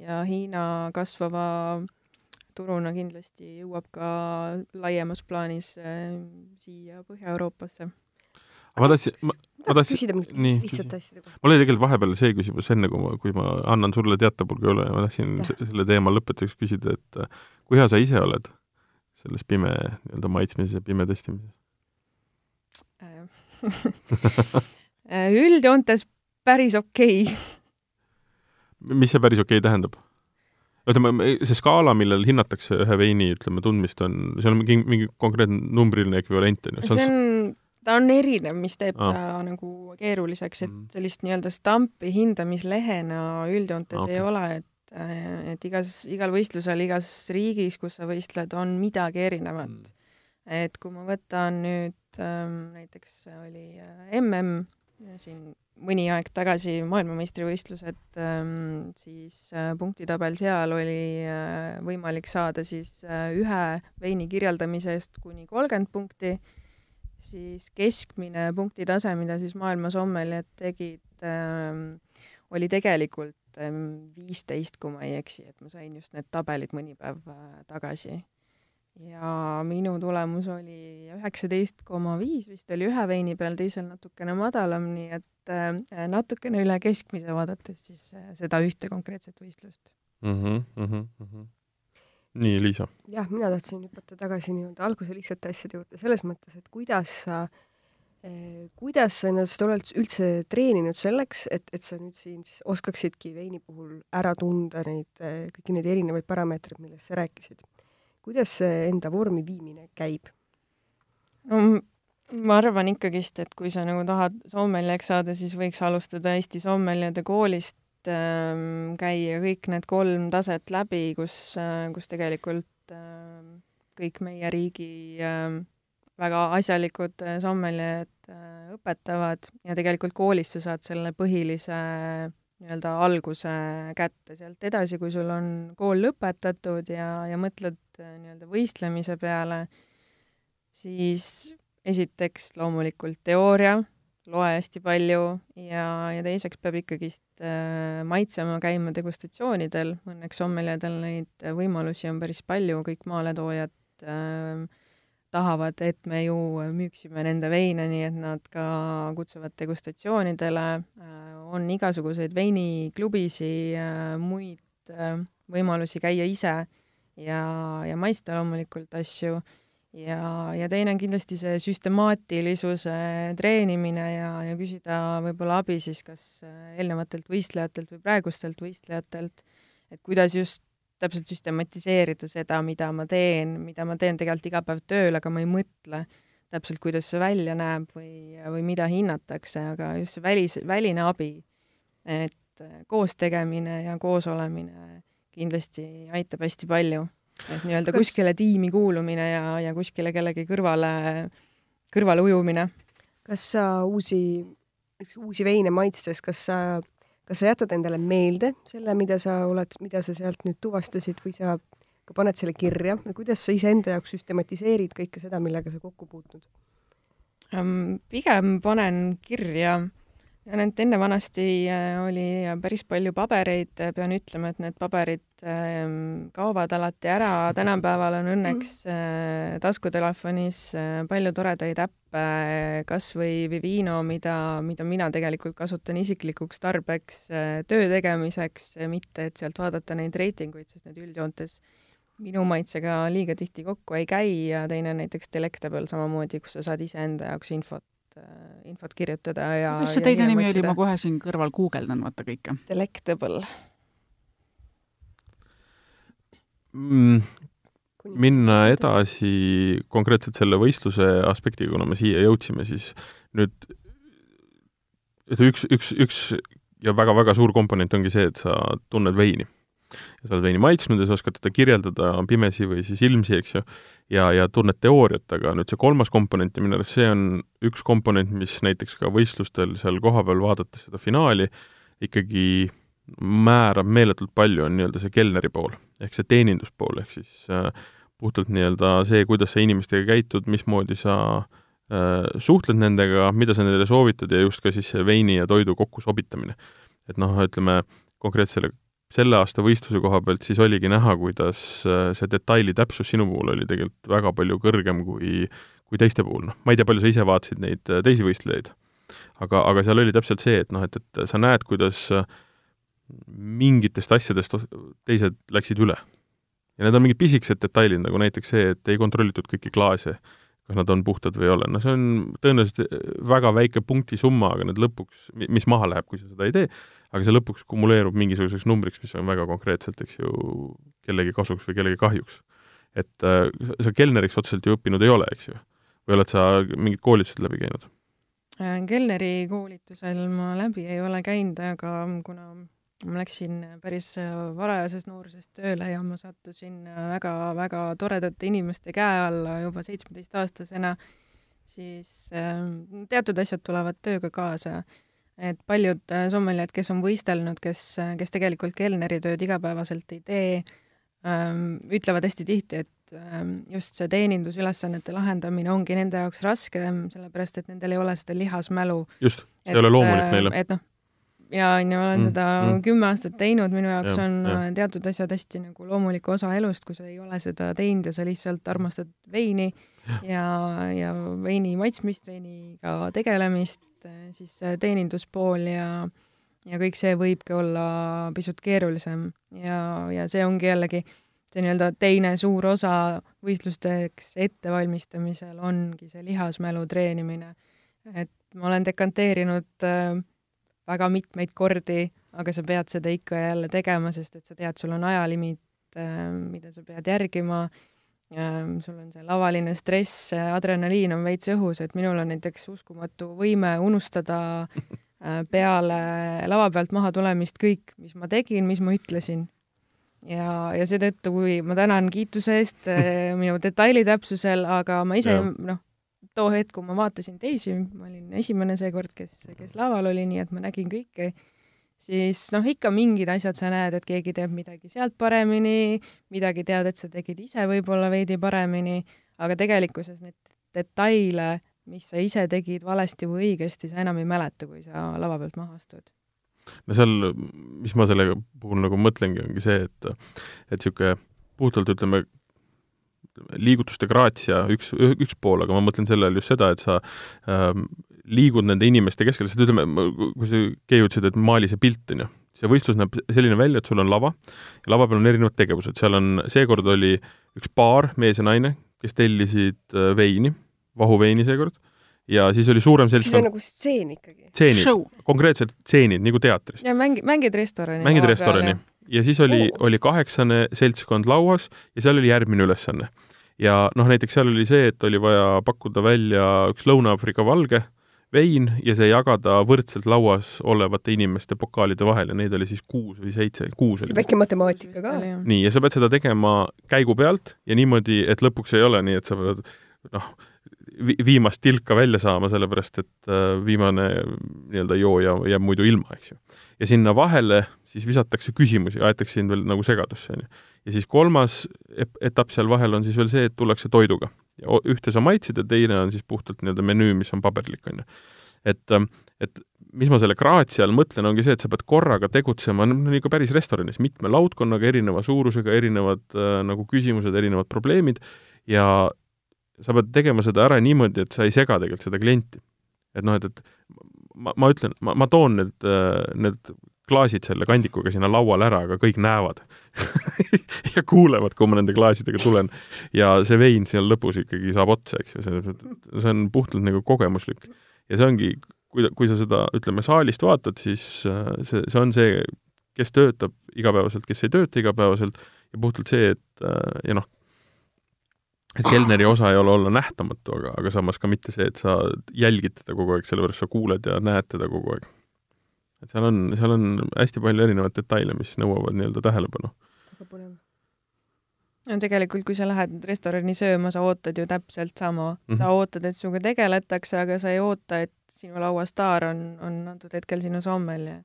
ja Hiina kasvava turuna kindlasti jõuab ka laiemas plaanis äh, siia Põhja-Euroopasse. ma tahtsin, ma, ma tahtsin küsida mingit lihtsat asja. mul oli tegelikult vahepeal see küsimus, enne kui ma, kui ma annan sulle teatepulga üle, ma tahtsin ja. selle teema lõpetuseks küsida, et äh, kui hea sa ise oled selles pime nii-öelda maitsmises ja pime testimises [laughs] äh, üldjoontes päris okei okay mis see päris okei okay tähendab? ütleme, see skaala, millel hinnatakse ühe veini, ütleme, tundmist, on, seal on mingi, mingi konkreetne numbriline ekvivalent, on ju? see on, ta on erinev, mis teeb ah. ta nagu keeruliseks, et mm. sellist nii-öelda stampi hindamislehena üldjoontes okay. ei ole, et et igas, igal võistlusel igas riigis, kus sa võistled, on midagi erinevat mm.. et kui ma võtan nüüd ähm, näiteks oli mm siin mõni aeg tagasi maailmameistrivõistlused, ähm, siis äh, punktitabel seal oli äh, võimalik saada siis äh, ühe veini kirjeldamise eest kuni kolmkümmend punkti, siis keskmine punktitase, mida siis maailma sommeljad tegid, ähm, oli tegelikult ähm, viisteist, kui ma ei eksi, et ma sain just need tabelid mõni päev tagasi ja minu tulemus oli üheksateist koma viis vist oli ühe veini peal, teisel natukene madalam, nii et äh, natukene üle keskmise vaadates siis äh, seda ühte konkreetset võistlust mm. -hmm, mm -hmm. nii, Liisa? jah, mina tahtsin hüpata tagasi nii-öelda alguse lihtsate asjade juurde, selles mõttes, et kuidas sa eh, kuidas sa ennast oled üldse treeninud selleks, et, et sa nüüd siin siis oskaksidki veini puhul ära tunda neid, kõiki neid erinevaid parameetreid, millest sa rääkisid kuidas see enda vormi viimine käib? no ma arvan ikkagist, et kui sa nagu tahad sommeljaks saada, siis võiks alustada Eesti sommeljade koolist ähm,, käia kõik need kolm taset läbi, kus äh,, kus tegelikult äh, kõik meie riigi äh, väga asjalikud äh, sommeljed äh, õpetavad ja tegelikult koolis sa saad selle põhilise nii-öelda alguse kätte, sealt edasi, kui sul on kool lõpetatud ja, ja mõtled äh, nii-öelda võistlemise peale, siis esiteks loomulikult teooria, loe hästi palju ja, ja teiseks peab ikkagist äh, maitsema, käima degustatsioonidel, õnneks sommeljedel neid võimalusi on päris palju, kõik maaletoojad äh, tahavad, et me ju müüksime nende veine, nii et nad ka kutsuvad degustatsioonidele, äh, on igasuguseid veiniklubisid, äh, muid äh, võimalusi käia ise ja, ja maista loomulikult asju. Ja, ja teine on kindlasti see süstemaatilisuse treenimine ja, ja küsida võib-olla abi siis kas eelnevatelt võistlejatelt või praegustelt võistlejatelt, et kuidas just täpselt süstematiseerida seda, mida ma teen, mida ma teen tegelikult iga päev tööl, aga ma ei mõtle täpselt, kuidas see välja näeb või, või mida hinnatakse, aga just see välis, väline abi, et koos tegemine ja koos olemine kindlasti aitab hästi palju. et nii-öelda Kas... kuskile tiimi kuulumine ja, ja kuskile kellegi kõrvale, kõrvale ujumine. kas sa uusi, uusi veine maitstes, kas sa kas sa jätad endale meelde selle, mida sa oled, mida sa sealt nüüd tuvastasid või sa ka paned selle kirja või kuidas sa iseenda jaoks süstematiseerid kõike seda, millega sa kokku puutud? pigem panen kirja et enne vanasti äh, oli päris palju pabereid, pean ütlema, et need paberid ähm, kaovad alati ära, tänapäeval on õnneks mhm. äh, taskutelefonis äh, palju toredaid äppe, kas või Vivino, mida, mida mina tegelikult kasutan isiklikuks tarbeks töö tegemiseks, mitte et sealt vaadata neid reitinguid, sest need üldjoontes minu maitsega liiga tihti kokku ei käi. Ja teine on näiteks Delectable samamoodi, kus sa saad iseenda jaoks infot. Äh, infot kirjutada ja kuidas see teine nimi oli, ma kohe siin kõrval guugeldan vaata kõike. Delectable mm,. minna edasi konkreetselt selle võistluse aspektiga, kuna me siia jõudsime, siis nüüd et üks, üks, üks ja väga-väga suur komponent ongi see, et sa tunned veini ja sa oled veini maitsnud ja sa oskad teda kirjeldada pimesi või siis ilmsi, eks ju, ja, ja tunned teooriat, aga nüüd see kolmas komponent ja minu arust see on üks komponent, mis näiteks ka võistlustel seal kohapeal vaadates seda finaali ikkagi määrab meeletult palju, on nii-öelda see kelneri pool, ehk see teeninduspool, ehk siis äh, puhtalt nii-öelda see, kuidas sa inimestega käitud, mismoodi sa äh, suhtled nendega, mida sa nendele soovitad ja just ka siis see veini ja toidu kokkusobitamine. et noh, ütleme konkreetsele selle aasta võistluse koha pealt siis oligi näha, kuidas äh, see detaili täpsus sinu puhul oli tegelikult väga palju kõrgem kui, kui teiste puhul, noh, ma ei tea, palju sa ise vaatasid neid äh, teisi võistlejaid, aga, aga seal oli täpselt see, et noh, et, et sa näed, kuidas äh, mingitest asjadest teised läksid üle. ja need on mingid pisikesed detailid, nagu näiteks see, et ei kontrollitud kõiki klaase, kas nad on puhtad või ei ole, no see on tõenäoliselt väga väike punktisumma, aga need lõpuks, mis maha läheb, kui sa seda ei tee, aga see lõpuks kumuleerub mingisuguseks numbriks, mis on väga konkreetselt, eks ju, kellegi kasuks või kellegi kahjuks. et äh, sa kelneriks otseselt ju õppinud ei ole, eks ju? või oled sa mingid koolitused läbi käinud? Äh, kelneri koolitusel ma läbi ei ole käinud, aga kuna ma läksin päris varajases nooruses tööle ja ma sattusin väga-väga toredate inimeste käe alla juba seitsmeteistaastasena, siis äh, teatud asjad tulevad tööga kaasa et paljud äh, sommeljad, kes on võistelnud, kes, äh, kes tegelikult kelneritööd igapäevaselt ei tee, ähm, ütlevad hästi tihti, et ähm, just see teenindusülesannete lahendamine ongi nende jaoks raske, sellepärast et nendel ei ole seda lihasmälu. just, see ei ole loomulik äh, neile. et noh, mina on ju, olen mm, seda mm. kümme aastat teinud, minu jaoks ja, on ja. teatud asjad hästi nagu loomulik osa elust, kui sa ei ole seda teinud ja sa lihtsalt armastad veini ja, ja, ja veini maitsmist, veiniga tegelemist, Eh, siis teeninduspool ja ja kõik see võibki olla pisut keerulisem ja, ja see ongi jällegi see nii-öelda teine suur osa võistlusteks ettevalmistamisel ongi see lihasmälu treenimine. et ma olen dekanteerinud äh, väga mitmeid kordi, aga sa pead seda ikka ja jälle tegema, sest et sa tead, sul on ajalimiit äh,, mida sa pead järgima sul on see lavaline stress, adrenaliin on veits õhus, et minul on näiteks uskumatu võime unustada äh, peale lava pealt maha tulemist kõik, mis ma tegin, mis ma ütlesin. ja, ja seetõttu, kui ma tänan kiituse eest äh, [laughs] minu detailitäpsusel, aga ma ise noh, too hetk, kui ma vaatasin teisi, ma olin esimene seekord, kes, kes laval oli, nii et ma nägin kõike, siis noh, ikka mingid asjad sa näed, et keegi teeb midagi sealt paremini, midagi tead, et sa tegid ise võib-olla veidi paremini, aga tegelikkuses neid detaile, mis sa ise tegid valesti või õigesti, sa enam ei mäleta, kui sa lava pealt maha astud. no seal, mis ma selle puhul nagu mõtlengi, ongi see, et et niisugune puhtalt ütleme, liigutuste graatsia üks, üks pool, aga ma mõtlen selle all just seda, et sa ähm, liigud nende inimeste keskel, sest ütleme, kui sa, Kei ütlesid, et maali see pilt, on ju, see võistlus näeb selline välja, et sul on lava ja lava peal on erinevad tegevused, seal on, seekord oli üks paar, mees ja naine, kes tellisid äh, veini, vahuveini seekord, ja siis oli suurem siis on nagu stseen ikkagi. tseenid, show. konkreetselt tseenid, nagu teatris. ja mängi-, mängid restorani. mängid restorani ja siis oli Oo. oli kaheksane seltskond lauas ja seal oli järgmine ülesanne. ja noh, näiteks seal oli see, et oli vaja pakkuda välja üks Lõuna-Aafrika valge vein ja see jagada võrdselt lauas olevate inimeste pokaalide vahel ja neid oli siis kuus või seitse, kuus oli. väike matemaatika ka. nii, ja sa pead seda tegema käigu pealt ja niimoodi, et lõpuks ei ole nii, et sa pead noh, viimast tilka välja saama, sellepärast et äh, viimane nii-öelda jooja jääb muidu ilma, eks ju. ja sinna vahele siis visatakse küsimusi, aetakse sind veel nagu segadusse, on ju. Ja siis kolmas etapp seal vahel on siis veel see, et tullakse toiduga. ühte sa maitsid ja teine on siis puhtalt nii-öelda menüü, mis on paberlik, on ju. et, et mis ma selle graatsi all mõtlen, ongi see, et sa pead korraga tegutsema, no nagu päris restoranis, mitme laudkonnaga, erineva suurusega, erinevad äh, nagu küsimused, erinevad probleemid ja sa pead tegema seda ära niimoodi, et sa ei sega tegelikult seda klienti. et noh, et, et ma, ma ütlen, ma, ma toon need, need klaasid selle kandikuga sinna lauale ära, aga kõik näevad [laughs] ja kuulevad, kui ma nende klaasidega tulen. ja see vein seal lõpus ikkagi saab otsa, eks ju, see, see on puhtalt nagu kogemuslik. ja see ongi, kui, kui sa seda, ütleme, saalist vaatad, siis äh, see, see on see, kes töötab igapäevaselt, kes ei tööta igapäevaselt ja puhtalt see, et äh, ja noh, et kelneri osa ei ole olla nähtamatu, aga, aga samas ka mitte see, et sa jälgid teda kogu aeg, sellepärast sa kuuled ja näed teda kogu aeg. Et seal on, seal on hästi palju erinevaid detaile, mis nõuavad nii-öelda tähelepanu. väga põnev. no tegelikult, kui sa lähed restorani sööma, sa ootad ju täpselt sama mm. Mhm. -hmm. sa ootad, et sinuga tegeletakse, aga sa ei oota, et sinu laua staar on, on antud hetkel sinu sommelje.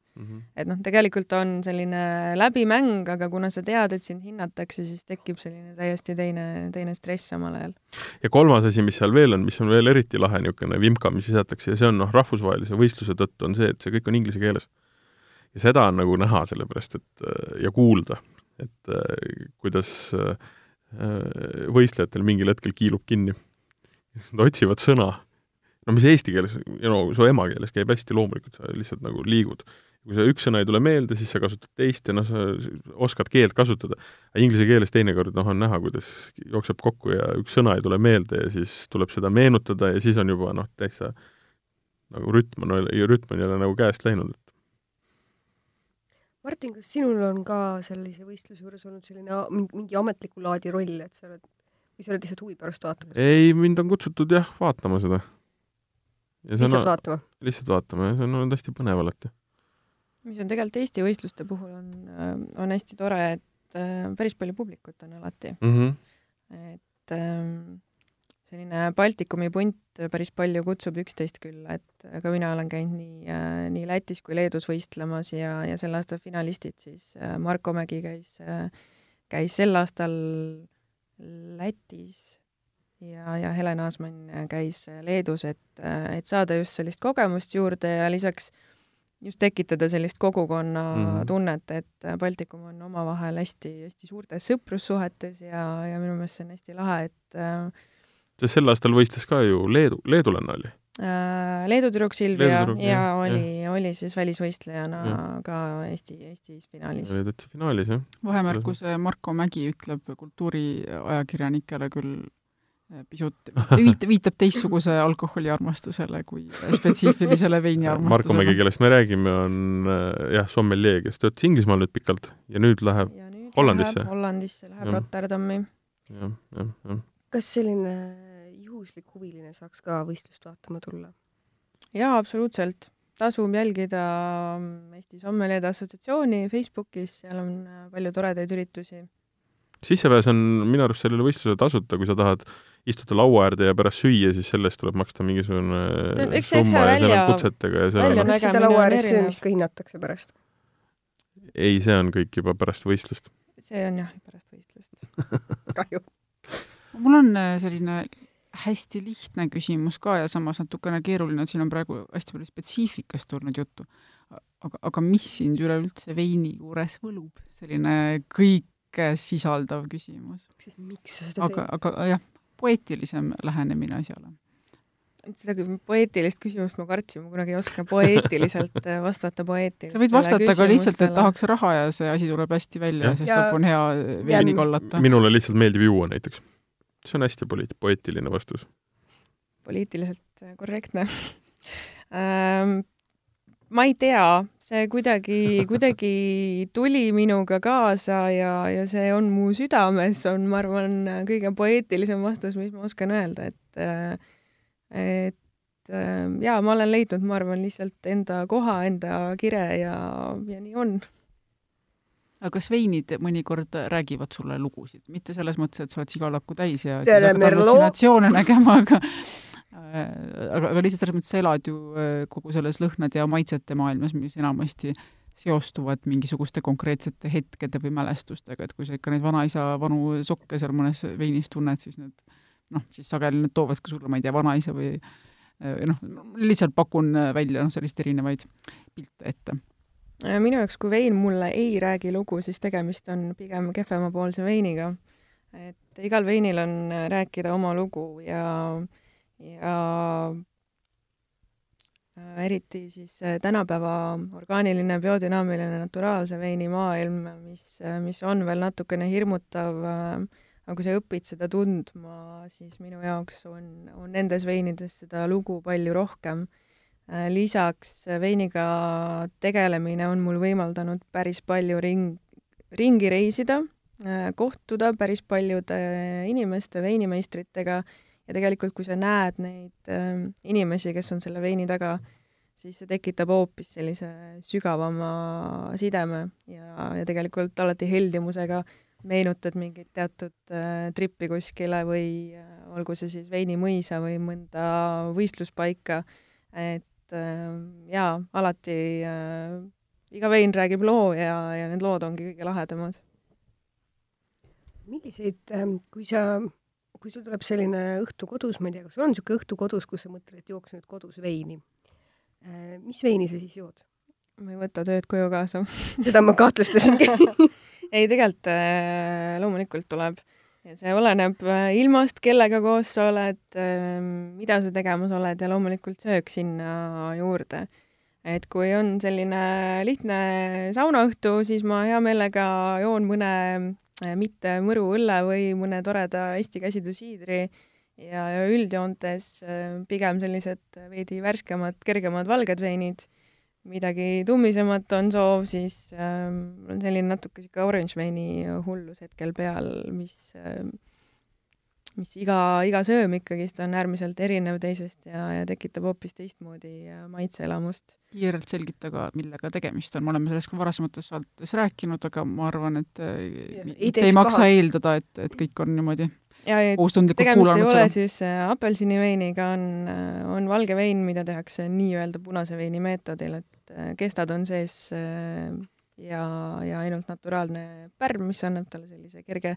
et noh, tegelikult on selline läbimäng, aga kuna sa tead, et sind hinnatakse, siis tekib selline täiesti teine, teine stress samal ajal. ja kolmas asi, mis seal veel on, mis on veel eriti lahe niisugune vimka, mis visatakse ja see on noh, rahvusvahelise võistluse tõttu on see, et see kõik on inglise keeles. ja seda on nagu näha, sellepärast et äh, ja kuulda, et äh, kuidas äh, võistlejatel mingil hetkel kiilub kinni. Nad otsivad sõna, no mis eesti keeles, no su emakeeles käib hästi loomulikult, sa lihtsalt nagu liigud. kui see üks sõna ei tule meelde, siis sa kasutad teist ja noh, sa oskad keelt kasutada. inglise keeles teinekord noh, on näha, kuidas jookseb kokku ja üks sõna ei tule meelde ja siis tuleb seda meenutada ja siis on juba noh, täitsa nagu rütm on, rütm on jälle nagu käest läinud. Martin, kas sinul on ka sellise võistluse juures olnud selline mingi ametliku laadi roll, et sa oled, või sa oled lihtsalt huvi pärast vaatamas? ei, mind on kutsutud jah, vaatama seda. Lihtsalt on, vaatama? lihtsalt vaatama ja see on olnud hästi põnev alati. mis on tegelikult Eesti võistluste puhul on, on hästi tore, et äh, päris palju publikut on alati, mm. -hmm. et ähm, selline Baltikumi punt päris palju kutsub üksteist külla, et ka mina olen käinud nii, nii Lätis kui Leedus võistlemas ja, ja selle aasta finalistid siis äh, Marko Mägi käis, käis sel aastal Lätis ja, ja Helen Aasmann käis Leedus, et, et saada just sellist kogemust juurde ja lisaks just tekitada sellist kogukonna mm. -hmm. tunnet, et Baltikum on omavahel hästi-hästi suurtes sõprussuhetes ja, ja minu meelest see on hästi lahe, et äh, sest sel aastal võistles ka ju Leedu, leedulanna oli. Äh, Leedu tüdruk Silvia Leedu tüdruk, ja jah, oli, oli siis välisvõistlejana Jah. ka Eesti, Eestis finaalis. oli täitsa finaalis jah. vahemärkus, Marko Mägi ütleb kultuuriajakirjanikele küll pisut, [laughs] viitab, viitab teistsuguse alkoholiarmastusele kui spetsiifilisele Marko Mägi, veiniarmastusele. kellest me räägime, on äh, jah, sommeljee, kes töötas Inglismaal nüüd pikalt ja nüüd läheb ja nüüd Hollandisse. läheb Hollandisse, läheb Jah. Rotterdami. jah, jah, jah. kas selline juhuslik huviline saaks ka võistlust vaatama tulla? jaa, absoluutselt. tasub jälgida Eesti Sommeliede Assotsiatsiooni Facebookis, seal on äh, palju toredaid üritusi. sissepääs on minu arust sellele võistlusele tasuta, kui sa tahad istuda laua äärde ja pärast süüa, siis selle eest tuleb maksta mingisugune summa ja seal on kutsetega ja seal on kas seda laua ääres söömist ka hinnatakse pärast? ei, see on kõik juba pärast võistlust. see on jah, pärast võistlust. [laughs] kahju. mul on äh, selline hästi lihtne küsimus ka ja samas natukene keeruline, et siin on praegu hästi palju spetsiifikast tulnud juttu. aga, aga mis sind üleüldse veini juures võlub? selline kõike sisaldav küsimus. siis miks sa seda aga, aga jah, poeetilisem lähenemine asjale. seda poeetilist küsimust ma kartsin, ma kunagi ei oska poeetiliselt äh, vastata poeetiliselt. sa võid vastata ka lihtsalt, et tahaks raha ja see asi tuleb hästi välja, sest Ja- lõpp on hea veini kallata. minule lihtsalt meeldib juua näiteks. see on hästi poliit-, poeetiline vastus. poliitiliselt äh, korrektne [laughs] ähm, ma ei tea, see kuidagi, kuidagi tuli minuga kaasa ja, ja see on mu südames, on, ma arvan, kõige poeetilisem vastus, mis ma oskan öelda, et et jaa, ma olen leidnud, ma arvan, lihtsalt enda koha, enda kire ja, ja nii on. aga kas veinid mõnikord räägivad sulle lugusid, mitte selles mõttes, et sa oled sigalakku täis ja Tere, siis hakkad Merlo! hallusinatsioone nägema, aga aga, aga lihtsalt selles mõttes sa elad ju äh, kogu selles lõhnade ja maitsete maailmas, mis enamasti seostuvad mingisuguste konkreetsete hetkede või mälestustega, et kui sa ikka neid vanaisa vanu sokke seal mõnes veinis tunned, siis need noh, siis sageli need toovad ka sulle, ma ei tea, vanaisa või äh, noh, lihtsalt pakun välja noh, selliseid erinevaid pilte ette Äh, minu jaoks, kui vein mulle ei räägi lugu, siis tegemist on pigem kehvemapoolse veiniga. et igal veinil on äh, rääkida oma lugu ja, ja äh, eriti siis äh, tänapäeva orgaaniline, biodünaamiline, naturaalse veini maailm, mis, mis on veel natukene hirmutav, aga kui sa õpid seda tundma, siis minu jaoks on, on nendes veinides seda lugu palju rohkem. Äh, lisaks veiniga tegelemine on mul võimaldanud päris palju ring, ringi reisida, kohtuda päris paljude inimeste, veinimeistritega ja tegelikult, kui sa näed neid äh, inimesi, kes on selle veini taga, siis see tekitab hoopis sellise sügavama sideme ja, ja tegelikult alati heldimusega meenutad mingit teatud äh, trippi kuskile või äh, olgu see siis veinimõisa või mõnda võistluspaika, et äh, jaa, alati äh, iga vein räägib loo ja, ja need lood ongi kõige lahedamad. milliseid, kui sa, kui sul tuleb selline õhtu kodus, ma ei tea, kas sul on niisugune õhtu kodus, kus sa mõtled, et jooks nüüd kodus veini, mis veini sa siis jood? ma ei võta tööd koju kaasa seda ma kahtlustasingi [laughs] ei, tegelikult äh, loomulikult tuleb ja see oleneb äh, ilmast, kellega koos sa oled, mida sa tegemas oled ja loomulikult söök sinna juurde. et kui on selline lihtne saunaõhtu, siis ma hea meelega joon mõne äh, mitte mõru õlle või mõne toreda Eesti käsitöösiidri ja, ja üldjoontes pigem sellised veidi värskemad, kergemad valged veinid. Midagi tummisemat on soov, siis ähm, on selline natuke niisugune orange veini hullus hetkel peal, mis ähm,, mis iga, iga sööm ikkagist on äärmiselt erinev teisest ja, ja tekitab hoopis teistmoodi maitseelamust. kiirelt selgita ka, millega tegemist on, me oleme sellest ka varasemates saadetes rääkinud, aga ma arvan, et ei, ei, ei maksa paha. eeldada, et, et kõik on niimoodi ja, ja tegemist ei ole seda. siis äh, apelsiniveiniga, on, on valge vein, mida tehakse nii-öelda punase veini meetodil, et äh, kestad on sees äh, ja, ja ainult naturaalne pärm, mis annab talle sellise kerge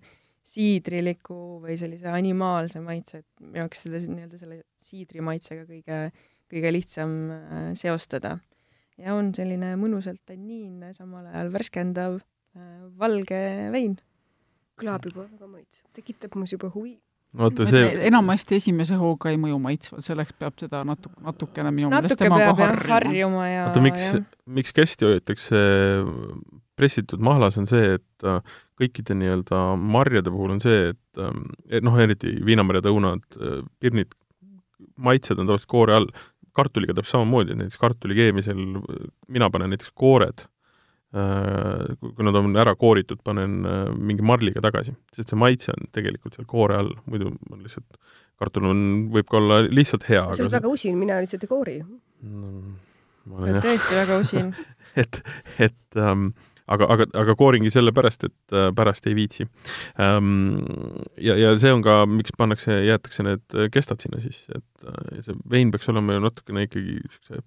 siidriliku või sellise animaalse maitse, et minu jaoks seda nii-öelda selle siidri maitsega kõige, kõige lihtsam seostada. ja on selline mõnusalt tanniinne, samal ajal värskendav valge vein kõlab juba väga maitsev, tekitab minus juba huvi. vaata see enamasti esimese hooga ei mõju maitsvalt, selleks peab seda natuke, natukene minu meelest temaga harjuma. harjuma vaata, miks, miks kesti hoitakse pressitud mahlas, on see, et äh, kõikide nii-öelda marjade puhul on see, et ähm, noh, eriti viinamarjade õunad, pirnid, maitsed on tavaliselt koore all. kartuliga täpselt samamoodi, näiteks kartuli keemisel mina panen näiteks koored Äh, kui nad on ära kooritud, panen äh, mingi marliga tagasi, sest see maitse on tegelikult seal koore all, muidu on lihtsalt, kartul on, võib ka olla lihtsalt hea. sa oled väga usin, mina lihtsalt ei koori no,. ma olen jah tõesti väga usin. [laughs] et, et ähm, aga, aga, aga kooringi sellepärast, et äh, pärast ei viitsi ähm,. ja, ja see on ka, miks pannakse, jäetakse need kestad sinna sisse, et äh, see vein peaks olema ju natukene ikkagi siukse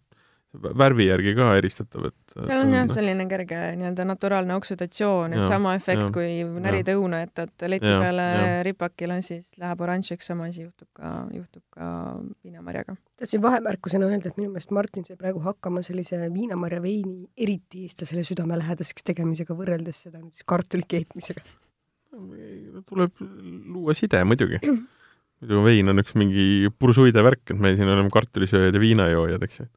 värvi järgi ka eristatav, et seal on jah, selline kerge nii-öelda naturaalne oksüdatsioon, et sama efekt, kui näride õuna jätad leti Jaa, peale jaa. ripakile, siis läheb oranžiks, sama asi juhtub ka, juhtub ka viinamarjaga. tahtsin vahemärkusena öelda, et minu meelest Martin sai praegu hakkama sellise viinamarja veini eriti eestlasele südamelähedaseks tegemisega võrreldes seda nüüd siis kartuli keetmisega. tuleb luua side muidugi. muidu vein on üks mingi pursuide värk, et me siin oleme kartulisööjad ja viinajoojad, eks ju.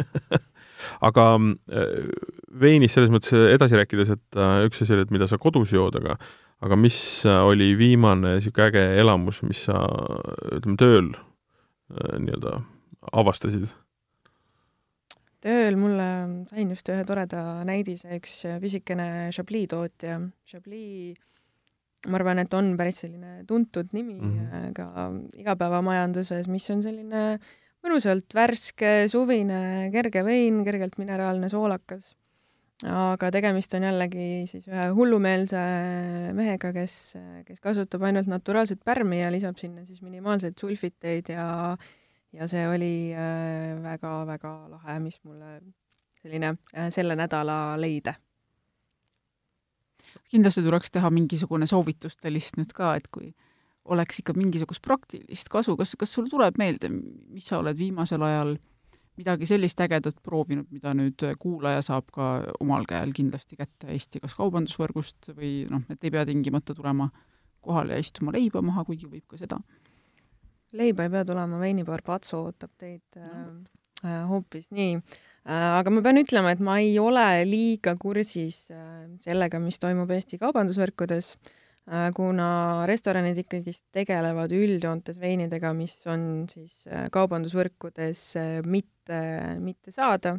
[laughs] aga äh, veinist selles mõttes edasi rääkides, et äh, üks asi oli, et mida sa kodus jood, aga aga mis äh, oli viimane niisugune äge elamus, mis sa ütleme tööl äh, nii-öelda avastasid? tööl mulle sain just ühe toreda näidise üks pisikene Chablis tootja. Chablis, ma arvan, et on päris selline tuntud nimi mm. -hmm. ka igapäevamajanduses, mis on selline mõnusalt värske suvine kerge vein, kergelt mineraalne soolakas. aga tegemist on jällegi siis ühe hullumeelse mehega, kes, kes kasutab ainult naturaalset pärmi ja lisab sinna siis minimaalseid sulfiteid ja ja see oli väga-väga lahe, mis mulle selline äh, selle nädala leide. kindlasti tuleks teha mingisugune soovituste list nüüd ka, et kui oleks ikka mingisugust praktilist kasu, kas, kas sul tuleb meelde, mis sa oled viimasel ajal midagi sellist ägedat proovinud, mida nüüd kuulaja saab ka omal käel kindlasti kätte Eesti kas kaubandusvõrgust või noh, et ei pea tingimata tulema kohale ja istuma leiba maha, kuigi võib ka seda. leiba ei pea tulema, veinibaar Patso ootab teid äh, äh, hoopis nii äh,. aga ma pean ütlema, et ma ei ole liiga kursis äh, sellega, mis toimub Eesti kaubandusvõrkudes äh,, kuna restoranid ikkagist tegelevad üldjoontes veinidega, mis on siis äh, kaubandusvõrkudes äh, mitte, mitte saada.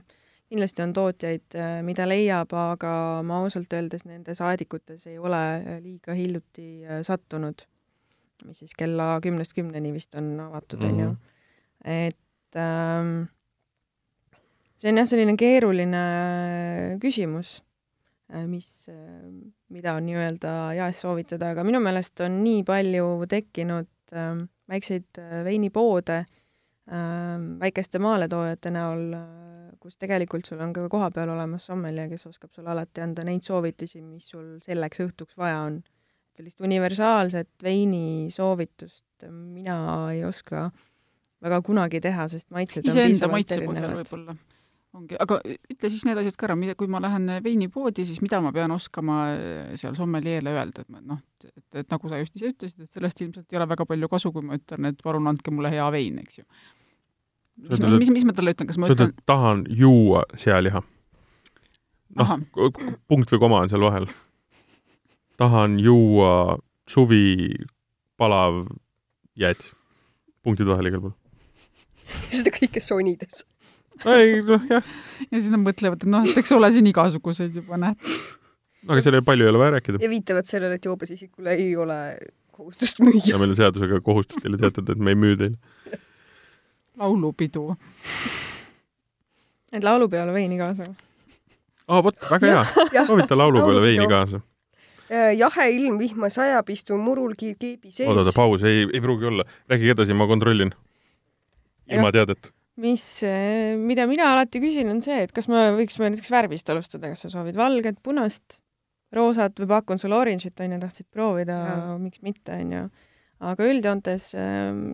kindlasti on tootjaid, mida leiab, aga ma ausalt öeldes nende saadikutes ei ole äh, liiga hiljuti äh, sattunud mis siis kella kümnest kümneni vist on avatud, Mhm. onju. et ähm, see on jah, selline keeruline küsimus, mis, mida on nii-öelda jaes soovitada, aga minu meelest on nii palju tekkinud ähm, väikseid äh, veinipoode ähm, väikeste maaletoojate näol, kus tegelikult sul on ka kohapeal olemas sommelje, kes oskab sulle alati anda neid soovitusi, mis sul selleks õhtuks vaja on. Sellist universaalset veinisoovitust mina ei oska väga kunagi teha, sest maitsed on iseenda maitse põhjal võib-olla ongi, aga ütle siis need asjad ka ära, mida, kui ma lähen veinipoodi, siis mida ma pean oskama eh, seal sommeljeele öelda, et ma noh, et, et nagu sa just ise ütlesid, et sellest ilmselt ei ole väga palju kasu, kui ma ütlen, et palun andke mulle hea vein, eks ju. mis, mis, et- mis, mis ma talle ütlen, kas ma ütlen, et tahan juua sealiha. noh punkt või koma on seal vahel. tahan juua suvi palav jäätis. punktid vahel igal pool. [laughs] seda kõike sonides. Ei noh, jah, ja siis nad mõtlevad, et noh, et eks ole siin igasuguseid juba näed. aga selle palju ei ole vaja rääkida. ja viitavad sellele, et joobes isikul ei ole kohustust müüa ja. meil on seadusega kohustus teile teatada, et me ei müü teile. laulupidu. et laulupeole veini kaasa. aa, vot, väga hea. [laughs] soovita laulu peale Laulupidu. veini kaasa. jahe ilm, vihma sajab, istun murul keebi sees oodata, paus, ei, ei pruugi olla. rääkige edasi, ma kontrollin. ilma teadet. mis, mida mina alati küsin, on see, et kas me võiksime näiteks värvist alustada, kas sa soovid valget, punast, roosat või pakun sulle orange'it, onju, tahtsid proovida miks mitte, onju. aga üldjoontes ähm,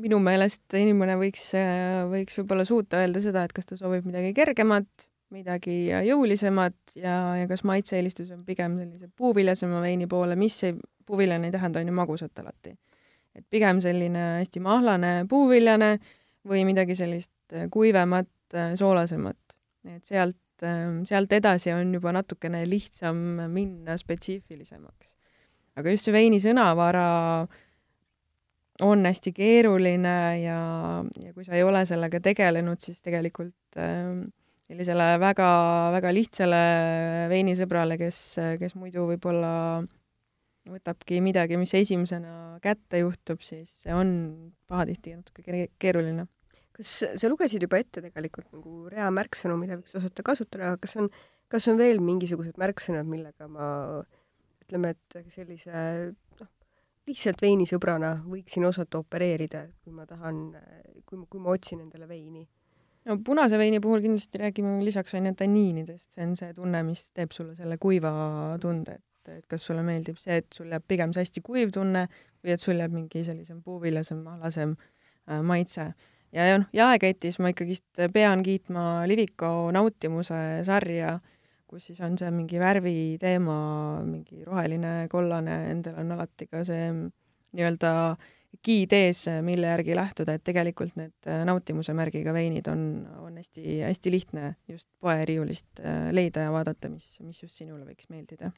minu meelest inimene võiks, võiks võib-olla suuta öelda seda, et kas ta soovib midagi kergemat, midagi jõulisemat ja, ja kas maitse-eelistus on pigem sellise puuviljasema veini poole, mis ei, puuviljane ei tähenda on ju magusat alati. et pigem selline hästi mahlane puuviljane või midagi sellist äh, kuivemat, soolasemat. et sealt, sealt edasi on juba natukene lihtsam minna spetsiifilisemaks. aga just see veini sõnavara on hästi keeruline ja, ja kui sa ei ole sellega tegelenud, siis tegelikult ähm, sellisele väga-väga lihtsale veinisõbrale, kes, kes muidu võib-olla võtabki midagi, mis esimesena kätte juhtub, siis see on pahatihti natuke ke- keeruline. kas sa lugesid juba ette tegelikult nagu rea märksõnu, mida võiks osata kasutada, aga kas on, kas on veel mingisugused märksõnad, millega ma ütleme, et sellise noh, lihtsalt veinisõbrana võiksin osata opereerida, kui ma tahan, kui ma, kui ma otsin endale veini? no punase veini puhul kindlasti räägime lisaks on ju tanniinidest, see on see tunne, mis teeb sulle selle kuiva tunde, et, et kas sulle meeldib see, et sul jääb pigem see hästi kuiv tunne või et sul jääb mingi sellisem puuviljasem, mahlasem äh, maitse. ja, ja noh, jaeketis ma ikkagist pean kiitma Liviko nautimuse sarja, kus siis on see mingi värviteema, mingi roheline, kollane, endal on alati ka see nii-öelda giid ees, mille järgi lähtuda, et tegelikult need äh, nautimuse märgiga veinid on, on hästi, hästi lihtne just poeriiulist äh, leida ja vaadata, mis, mis just sinule võiks meeldida.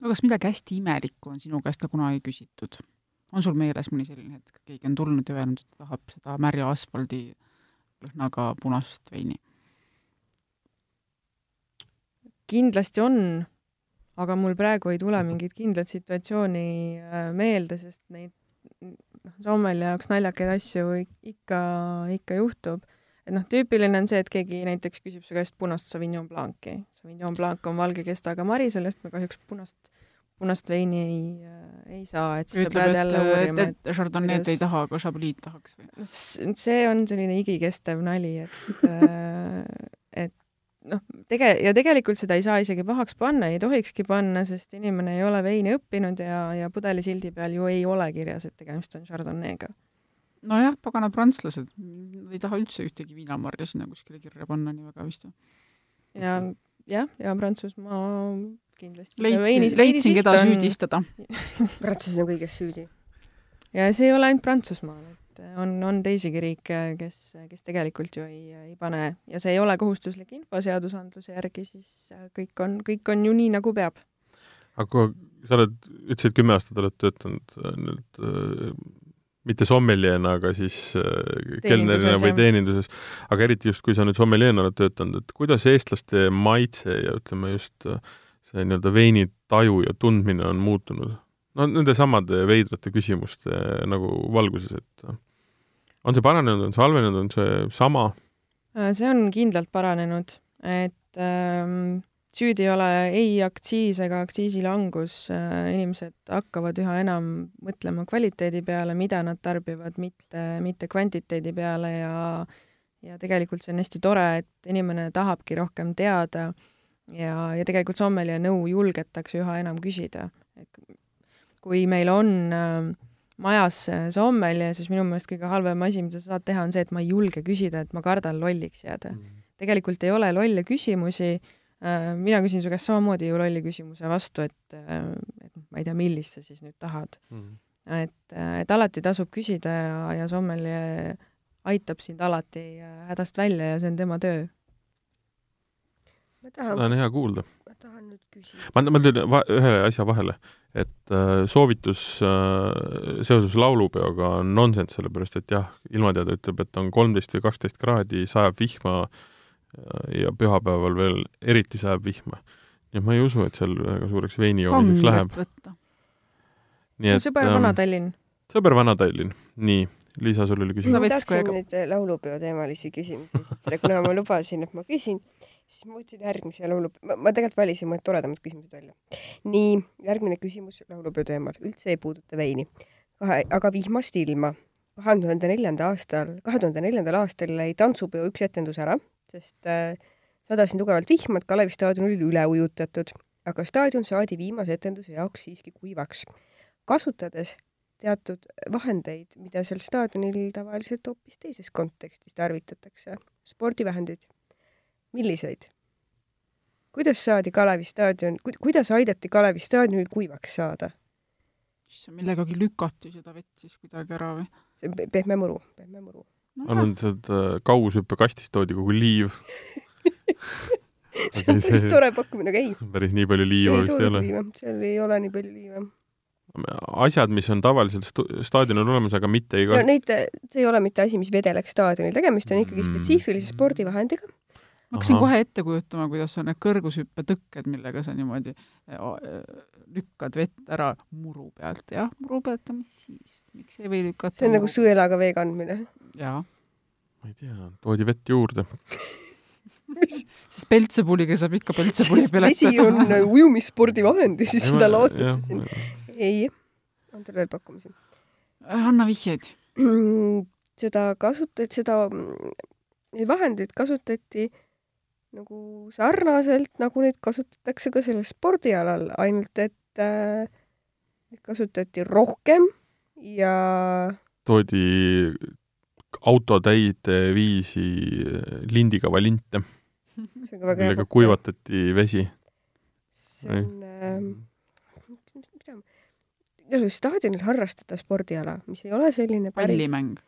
No kas midagi hästi imelikku on sinu käest ka kunagi küsitud? on sul meeles mõni selline hetk, keegi on tulnud ja öelnud, et ta tahab seda märja asfaldi lõhnaga punast veini? kindlasti on, aga mul praegu ei tule mingit kindlat situatsiooni äh, meelde, sest neid noh, sommeli jaoks naljakaid asju ikka, ikka juhtub. Et noh, tüüpiline on see, et keegi näiteks küsib su käest punast Sauvignon Blanc'i. Sauvignon Blanc on valge kestaga mari, sellest me kahjuks punast, punast veini ei, äh, ei saa, et siis sa pead jälle uurima, et, et Chardonnay'd kuidas... ei taha, aga Chablis tahaks või? see on selline igikestev nali, et äh, et noh, tege- ja tegelikult seda ei saa isegi pahaks panna, ei tohikski panna, sest inimene ei ole veini õppinud ja, ja pudelisildi peal ju ei ole kirjas, et tegemist on Chardonnay'ga. Nojah, paganad prantslased, ei taha üldse ühtegi viinamarja sinna kuskile kirja panna nii väga vist ja jah, ja Prantsusmaa kindlasti. leidsin, leidsin, keda on... süüdistada [laughs] prantslased on kõiges süüdi. ja see ei ole ainult Prantsusmaal, et on, on teisigi riike, kes, kes tegelikult ju ei, ei pane ja see ei ole kohustuslik info seadusandluse järgi, siis kõik on, kõik on ju nii, nagu peab. aga kui sa oled, ütlesid, kümme aastat oled töötanud äh, nüüd äh, mitte sommeljeena, aga siis äh, kelnerina või teeninduses, aga eriti just, kui sa nüüd sommeljeena oled töötanud, et kuidas eestlaste maitse ja ütleme just äh, see nii-öelda veini taju ja tundmine on muutunud? no nende samade veidrate küsimuste nagu valguses, et on see paranenud, on see halvenenud, on see sama? see on kindlalt paranenud, et ähm, süüdi ei ole ei aktsiis ega aktsiisilangus, äh, inimesed hakkavad üha enam mõtlema kvaliteedi peale, mida nad tarbivad, mitte, mitte kvantiteedi peale ja ja tegelikult see on hästi tore, et inimene tahabki rohkem teada ja, ja tegelikult sommelja nõu julgetakse üha enam küsida. kui meil on äh, majas sommelja, siis minu meelest kõige halvem asi, mida sa saad teha, on see, et ma ei julge küsida, et ma kardan lolliks jääda mm. -hmm. tegelikult ei ole lolle küsimusi mina küsin su käest samamoodi ju lolli küsimuse vastu, et äh,, et ma ei tea, millist sa siis nüüd tahad mm. -hmm. et, et alati tasub küsida ja, ja sommelja aitab sind alati äh, hädast välja ja see on tema töö tahan, seda on hea kuulda. ma tahan nüüd küsida. ma, ma teen ühe asja vahele, et äh, soovitus äh, seoses laulupeoga on nonsenss, sellepärast et jah, ilmateade ütleb, et on kolmteist või kaksteist kraadi, sajab vihma äh, ja pühapäeval veel eriti sajab vihma. nii et ma ei usu, et seal väga suureks veini joomiseks läheb. nii et sõber ähm, Vana-Tallinn. sõber Vana-Tallinn, nii Liisa, sul oli küsimus? ma tahtsin nüüd laulupeo teemalisi küsimusi esitada, kuna ma lubasin, et ma küsin siis ma võtsin järgmise laulu, ma, ma tegelikult valisin mõned toredamad küsimused välja. nii, järgmine küsimus laulupeo teemal, üldse ei puuduta veini. aga vihmast ilma. Kahe tuhande neljanda aastal, kahe tuhande neljandal aastal jäi tantsupeo üks etendus ära, sest äh, sadas nii tugevalt vihma, et Kalevi staadion oli üle ujutatud, aga staadion saadi viimase etenduse jaoks siiski kuivaks, kasutades teatud vahendeid, mida seal staadionil tavaliselt hoopis teises kontekstis tarvitatakse, spordivahendeid milliseid? kuidas saadi Kalevi staadion, kuidas aidati Kalevi staadionil kuivaks saada? issand, millegagi lükati seda vett siis kuidagi ära või? See on pehme muru, pehme muru arvan, et sealt äh, kaugushüppekastist toodi kogu liiv. [laughs] See on päris tore pakkumine, aga ei. päris nii palju liiva vist ei ole. seal ei ole nii palju liiva. Asjad, mis on tavaliselt staadionil olemas, aga mitte ei no neid, see ei ole mitte asi, mis vedeleks staadionil, tegemist on ikkagi mm. spetsiifilise spordivahendiga. Ma hakkasin kohe ette kujutama, kuidas on need kõrgushüppetõkked, millega sa niimoodi eh, lükkad vett ära muru pealt, jah, muru pealt, aga mis siis, miks ei või lükata see on nagu sõelaga vee kandmine? jaa. ma ei tea, toodi vett juurde. sest peltsepuliga saab ikka peltsepuli sest vesi on äh, ujumisspordivahend ja siis seda laotate siin. ei, on teil veel pakkumisi? anna vihjeid. [clears throat] seda kasutati, seda, neid vahendeid kasutati nagu sarnaselt, nagu neid kasutatakse ka sellel spordialal, ainult et äh, neid kasutati rohkem ja toodi autotäite viisi lindikava linte, see on ka väga hea millega. kuivatati vesi. see on äh,, mida, staadionil harrastatav spordiala, mis ei ole selline päris, pallimäng.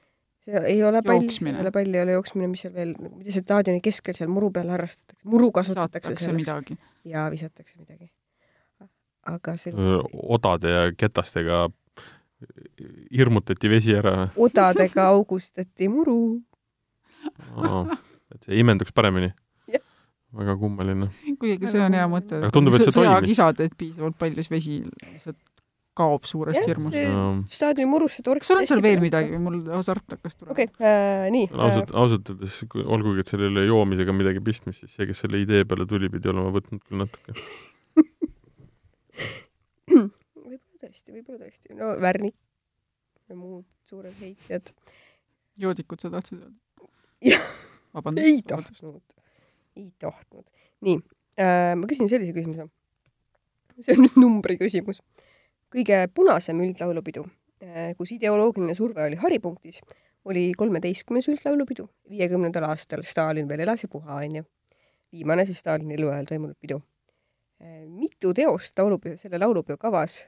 see ei ole pall, ei ole pall, ei ole jooksmine, mis seal veel, mida seal staadioni keskel seal muru peal harrastatakse, muru kasutatakse saatakse selleks midagi. ja visatakse midagi. Aga see odade ja ketastega hirmutati vesi ära, odadega augustati muru. et see imenduks paremini väga kummaline. kuigi see on hea mõte. Aga tundub, et see toimis. sõjakisad, et piisavalt palju siis vesi lihtsalt kaob suurest Jah, hirmust see-. Staadioni murusse torkis. kas sul on seal veel midagi või mul hasart hakkas tulema okei okay,, äh, nii. ausalt, ausalt öeldes, olgugi, et sellel ei ole joomisega midagi pistmist, siis see, kes selle idee peale tuli, pidi olema võtnud küll natuke. Võib-olla tõesti, võib-olla tõesti. no Värnik ja muud suured heitjad. joodikud sa tahtsid öelda? Vabandust. ei. tahtnud, ei tahtnud. nii äh,, ma küsin sellise küsimuse. see on nüüd [laughs] numbri küsimus. kõige punasem üldlaulupidu, kus ideoloogiline surve oli haripunktis, oli kolmeteistkümnes üldlaulupidu. viiekümnendal aastal Stalin veel elas ja puha, onju. viimane siis Stalini eluajal toimunud pidu. Mitu teost laulupeo, selle laulupeo kavas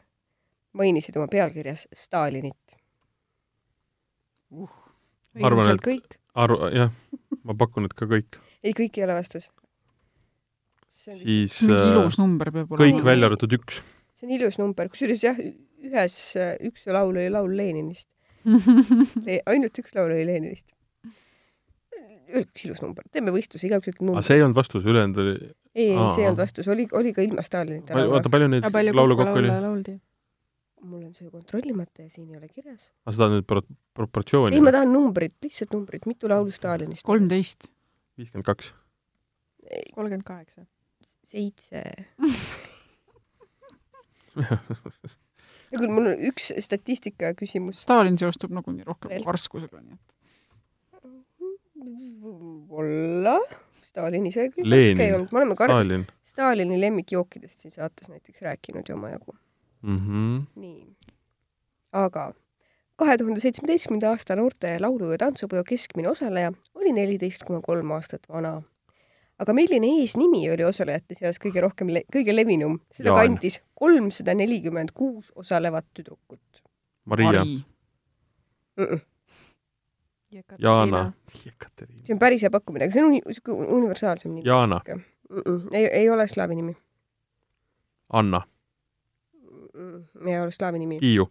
mainisid oma pealkirjas Stalinit? Arvan, et- kõik. arv, jah, ma pakun, et ka kõik. ei, kõik ei ole vastus. see on lihtsalt siis mingi äh, ilus number peab olema. kõik välja arvatud üks. see on ilus number, kusjuures jah, ühes, üks laul oli laul Leninist [laughs] Le. ainult üks laul oli Leninist. Üks ilus number, teeme võistluse, igaüks ütleb numbri. see ei olnud vastus, ülejäänud oli, ei, ei, see ei olnud vastus, oli, oli ka ilma Stalinita vaata laulu. palju neid palju laule kokku oli mul on see kontrollimata ja siin ei ole kirjas. aga seda nüüd pro-, proportsiooni ei, ma tahan numbrit, lihtsalt numbrit, mitu laulu Stalinist. kolmteist. viiskümmend kaks. kolmkümmend kaheksa. seitse. [laughs] ja küll mul on üks statistika küsimus. Stalin seostub nagunii rohkem karskusega, nii et võib-olla. Stalin ise küll Lenin. raske ei olnud, me oleme ka Stalin Stalini lemmikjookidest siin saates näiteks rääkinud ju omajagu. mm. -hmm. nii. aga kahe tuhande seitsmeteistkümnenda aasta noorte laulu- ja tantsupeo keskmine osaleja oli neliteist koma kolm aastat vana. aga milline eesnimi oli osalejate seas kõige rohkem le, kõige levinum? seda Jaan. kandis kolmsada nelikümmend kuus osalevat tüdrukut Maria. Mari. mm. -mm. Jana. [laughs] Jekateriina. see on päris hea pakkumine, aga see on sihuke universaalsem nimi Jana. mm. -mm. ei, ei ole slaavi nimi Anna. mm. ei ole slaavi nimi, Tiiu.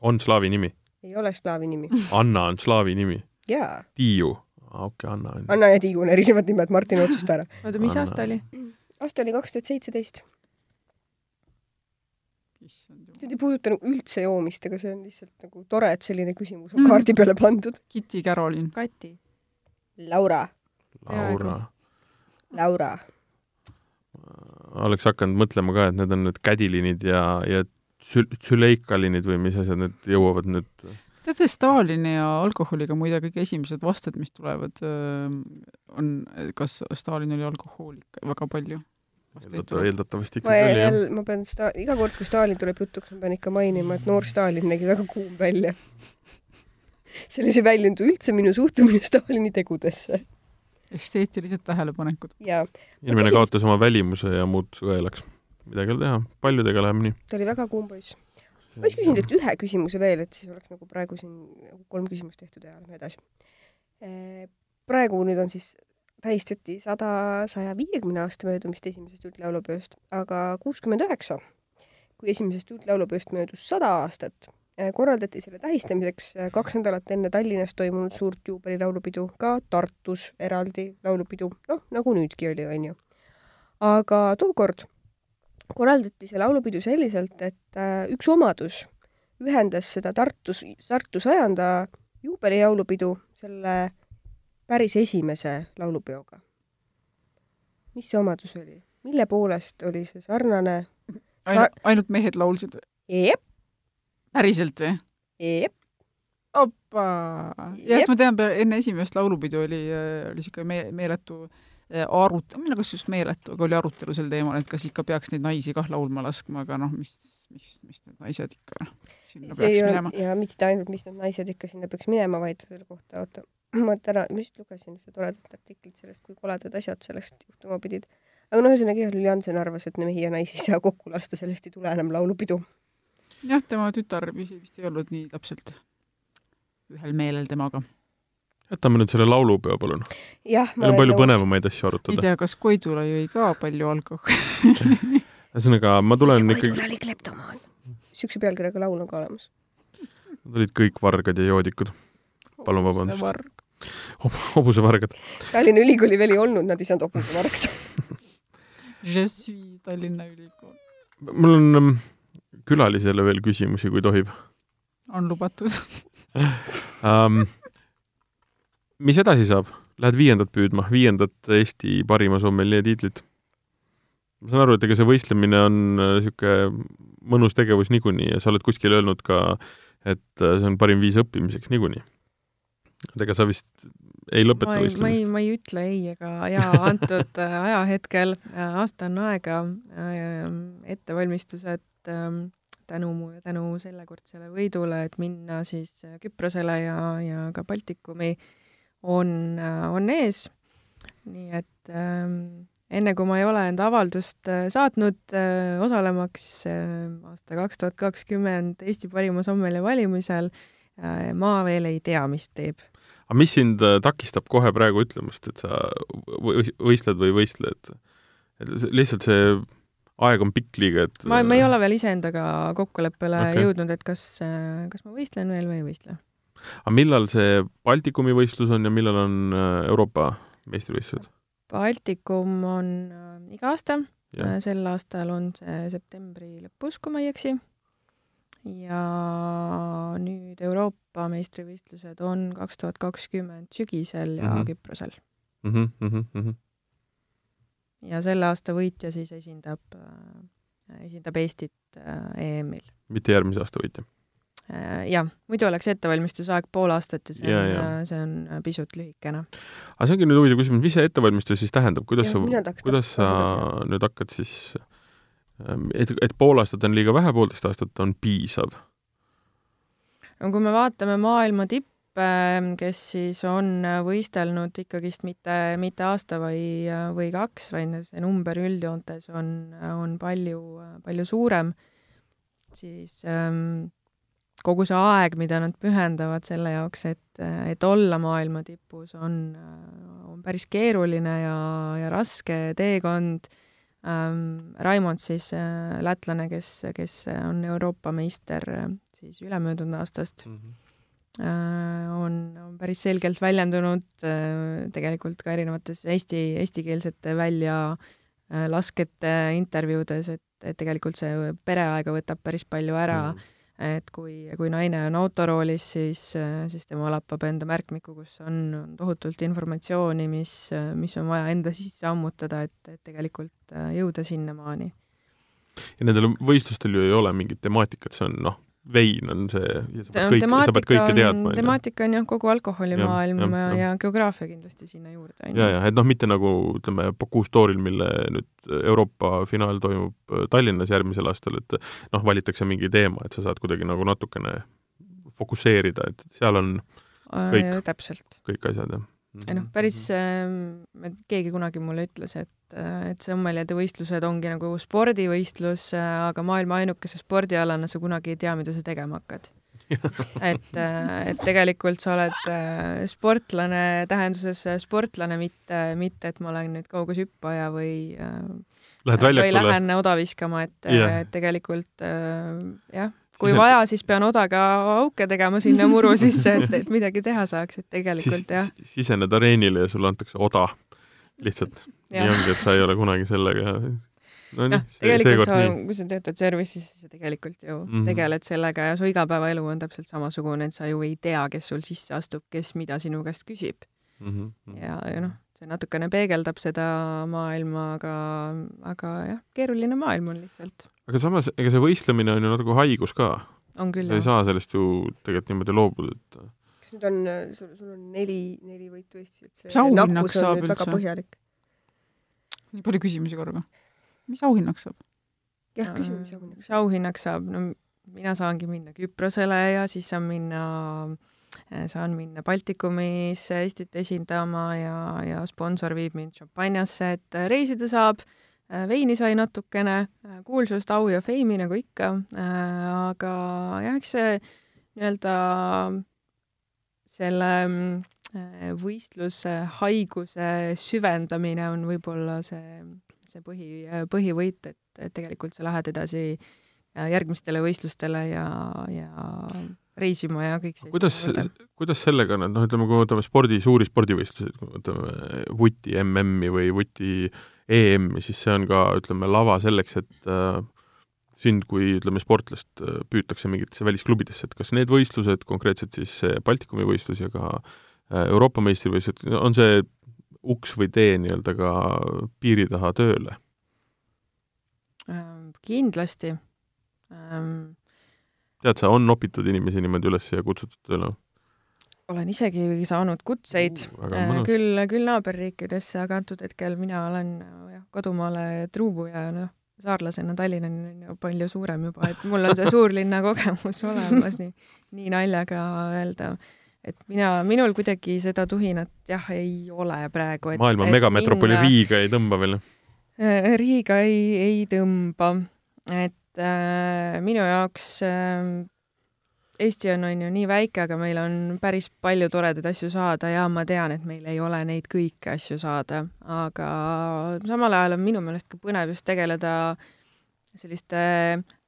on slaavi nimi. ei ole slaavi nimi. [laughs] Anna on slaavi nimi. jaa, Tiiu. okei, Anna on. Anna ja Tiiu on erinevad nimed, Martin otsusta ära. oota, mis Anna. aasta oli? aasta oli kaks tuhat seitseteist. Issand see jumal. ei puuduta nagu üldse joomist, aga see on lihtsalt nagu tore, et selline küsimus Mm. on kaardi peale pandud. Kitty Carolin. Kati. Laura, Laura. Laura. oleks hakanud mõtlema ka, et need on need kädilinid ja, ja tsül-, tsüleikalinid või mis asjad need jõuavad nüüd. teate, Stalini ja alkoholiga muide kõige esimesed vasted, mis tulevad, on, kas Stalin oli alkohoolik väga palju? eeldata-, eeldatavasti ma ikkagi oli jah. ma pean sta-, iga kord, kui Stalin tuleb jutuks, ma pean ikka mainima, et noor Stalin nägi väga kuum välja. selles ei väljundu üldse minu suhtumine Stalini tegudesse. esteetilised tähelepanekud. ja inimene küsin- kaotas oma välimuse ja muutus õelaks. midagi ei ole teha, paljudega läheb nii. ta oli väga kuum poiss. ma siis küsin teilt ühe küsimuse veel, et siis oleks nagu praegu siin nagu kolm küsimust tehtud ja lähme edasi. praegu nüüd on siis tähistati sada, saja viiekümne aasta möödumist esimesest üldlaulupeost, aga kuuskümmend üheksa, kui esimesest üldlaulupeost möödus sada aastat, korraldati selle tähistamiseks eh, kaks nädalat enne Tallinnas toimunud suurt juubelilaulupidu ka Tartus eraldi laulupidu, noh nagu nüüdki oli, onju. aga tookord korraldati see laulupidu selliselt, et äh, üks omadus ühendas seda Tartus, Tartu sajanda juubelilaulupidu selle päris esimese laulupeoga? mis see omadus oli? mille poolest oli see sarnane? ainult, ainult mehed laulsid jep, päriselt või? jep, oppa! jah, ma tean, enne esimest laulupidu oli, oli niisugune me-, meeletu äh, arut-, mitte kas just meeletu, aga oli arutelu sel teemal, et kas ikka peaks neid naisi kah laulma laskma, aga noh, mis, mis, mis need naised ikka sinna see peaks minema. ja mitte ainult, mis need naised ikka sinna peaks minema, vaid selle kohta, oota, [laughs] ma täna, ma just lugesin ühte toredat artiklit sellest, kui koledad asjad sellest juhtuma pidid. aga noh, ühesõnaga juhul Jansen arvas, et mehi ja naisi ei saa kokku lasta, sellest ei tule enam laulupidu. jah, tema tütar vist, vist ei olnud nii täpselt ühel meelel temaga. jätame nüüd selle laulupeo, palun. jah, meil on palju põnevamaid asju ei arutada. tea, kas Koidula jõi ka palju alkoholi [laughs] ühesõnaga, ma tulen ikkagi, oli kleptomaan. niisuguse pealkirjaga laul on ka olemas. nad olid kõik vargad ja joodikud, Palun vabandust. Varg. hobusevargad. Tallinna Ülikooli veel ei olnud, nad ei saanud hobusevargad. [laughs] Je suis Tallinna Ülikool. mul on ähm, külalisele veel küsimusi, kui tohib on lubatud. um. [laughs] mis edasi saab? Lähed viiendat püüdma, viiendat Eesti parima sommeljee tiitlit? ma saan aru, et ega see võistlemine on niisugune mõnus tegevus niikuinii ja sa oled kuskil öelnud ka, et äh, see on parim viis õppimiseks niikuinii. Et ega sa vist ei lõpeta ei, ma ei, võistlemist? ma ei ütle ei ega jaa antud äh, ajahetkel. aasta on aega, ettevalmistused ähm, tänu, tänu sellekordsele võidule, et minna siis äh, Küprosele ja, ja ka Baltikumi, on, on ees. nii et ähm, enne kui ma ei ole enda avaldust äh, saatnud äh, osalemaks äh, aasta kaks tuhat kakskümmend Eesti parima sommelja valimisel, ma veel ei tea, mis teeb aga mis sind äh, takistab kohe praegu ütlemast, et sa või- võistled või ei võistle, et lihtsalt see aeg on pikk liiga, et ma, ma ei ole veel iseendaga kokkuleppele okay. jõudnud, et kas, kas ma võistlen veel või ei võistle. aga millal see Baltikumi võistlus on ja millal on äh, Euroopa meistrivõistlused? Baltikum on äh, iga aasta, sel aastal on see septembri lõpus, kui ma ei eksi. Ja nüüd Euroopa meistrivõistlused on kaks tuhat kakskümmend sügisel ja mm Mhm. -hmm. Küprosel. Mhm, mhm, mhm. ja selle aasta võitja siis esindab äh, esindab Eestit äh, EM-il. mitte järgmise aasta võitja. Äh, jah, muidu oleks ettevalmistusaeg pool aastat ja see Ja, on ja., see on äh, pisut lühikene. aga see ongi nüüd huvitav küsimus, mis see ettevalmistus siis tähendab, kuidas Jah, sa kuidas sa nüüd hakkad siis et, et pool aastat on liiga vähe, poolteist aastat on piisav? no kui me vaatame maailma tippe, kes siis on võistelnud ikkagist mitte, mitte aasta või, või kaks, vaid see number üldjoontes on, on palju, palju suurem, siis ähm, kogu see aeg, mida nad pühendavad selle jaoks, et, et olla maailma tipus, on, on päris keeruline ja, ja raske teekond ähm,. Raimond siis äh, lätlane, kes, kes on Euroopa meister äh, siis ülemöödunud aastast äh, on, on päris selgelt väljendunud äh, tegelikult ka erinevates eesti, eestikeelsete välja äh, laskete intervjuudes, et, et tegelikult see pereaega võtab päris palju ära mm. Et kui, kui naine on autoroolis, siis, siis tema lappab enda märkmiku, kus on, on tohutult informatsiooni, mis, mis on vaja enda sisse ammutada, et, et tegelikult äh, jõuda sinnamaani. ja nendel võistlustel ju ei ole mingit temaatikat, see on noh, vein on see ja sa pead kõike, sa pead kõike teadma. temaatika on jah, kogu alkoholimaailm ja, ja, ja, ja. geograafia kindlasti sinna juurde. ja, ja et noh, mitte nagu ütleme, Bocuse d'Oril, mille nüüd Euroopa finaal toimub äh, Tallinnas järgmisel aastal, et noh, valitakse mingi teema, et sa saad kuidagi nagu natukene fokusseerida, et seal on kõik. täpselt. kõik asjad, jah. Ei noh, päris äh,, keegi kunagi mulle ütles, et, et sommeljade võistlused ongi nagu spordivõistlus, aga maailma ainukese spordialana sa kunagi ei tea, mida sa tegema hakkad [laughs] et, et tegelikult sa oled äh, sportlane tähenduses sportlane, mitte, mitte et ma olen nüüd kaugushüppaja või Lähed väljakule. või lähen oda viskama, et yeah., et tegelikult äh, jah, kui vaja, siis pean odaga auke tegema sinna muru [laughs] sisse, et, et midagi teha saaks, et tegelikult jah. sisened areenile ja sulle antakse oda lihtsalt. nii ongi, et sa ei ole kunagi sellega no noh, tegelikult sa, kui sa töötad service'is, siis sa tegelikult ju mm -hmm. tegeled sellega ja su igapäevaelu on täpselt samasugune, et sa ju ei tea, kes sul sisse astub, kes mida sinu käest küsib. mm. -hmm. ja, ja noh, see natukene peegeldab seda maailma, aga, aga jah, keeruline maailm on lihtsalt. Aga samas, ega see võistlemine on ju nagu haigus ka. on küll, jah. ei saa sellest ju tegelikult niimoodi loobuda, et kas nüüd on, sul, sul on neli, neli võitu Eestis, et see nakkus on saab nüüd väga üldse? põhjalik. nii palju küsimusi korraga. mis auhinnaks saab? jah, küsime, mis auhinnaks mis auhinnaks saab, no mina saangi minna Küprosele ja siis saan minna, saan minna Baltikumisse Eestit esindama ja, ja sponsor viib mind šampanjasse, et reisida saab, veini sai natukene, kuulsust, au ja feimi nagu ikka, aga jah, eks see nii-öelda selle mm, võistluse haiguse süvendamine on võib-olla see, see põhi, põhivõit, et, et tegelikult sa lähed edasi järgmistele võistlustele ja, ja reisima ja kõik see. kuidas, kuidas sellega on, et noh, ütleme, kui me võtame spordi, suuri spordivõistlusi, kui me võtame vuti MM-i või vuti EM-i, siis see on ka, ütleme, lava selleks, et äh, sind kui ütleme, sportlast äh, püütakse mingitesse välisklubidesse, et kas need võistlused, konkreetselt siis Baltikumi võistlus ja ka äh, Euroopa meistrivõistlused, on see uks või tee nii-öelda ka piiri taha tööle? kindlasti ähm, tead sa, on nopitud inimesi niimoodi üles ja kutsutud tööle? Olen isegi saanud kutseid uh, küll, küll naaberriikidesse, aga antud hetkel mina olen jah, kodumaale truubu ja noh, saarlasena Tallinnani on ju palju suurem juba, et mul on see [laughs] suurlinna kogemus olemas, nii, nii naljaga öelda. et mina, minul kuidagi seda tuhinat jah, ei ole praegu. maailma megametropoli minna... Riiga ei tõmba veel? Riiga ei, ei tõmba, et äh, minu jaoks äh, Eesti on, on ju nii väike, aga meil on päris palju toredaid asju saada ja ma tean, et meil ei ole neid kõiki asju saada, aga samal ajal on minu meelest ka põnev just tegeleda selliste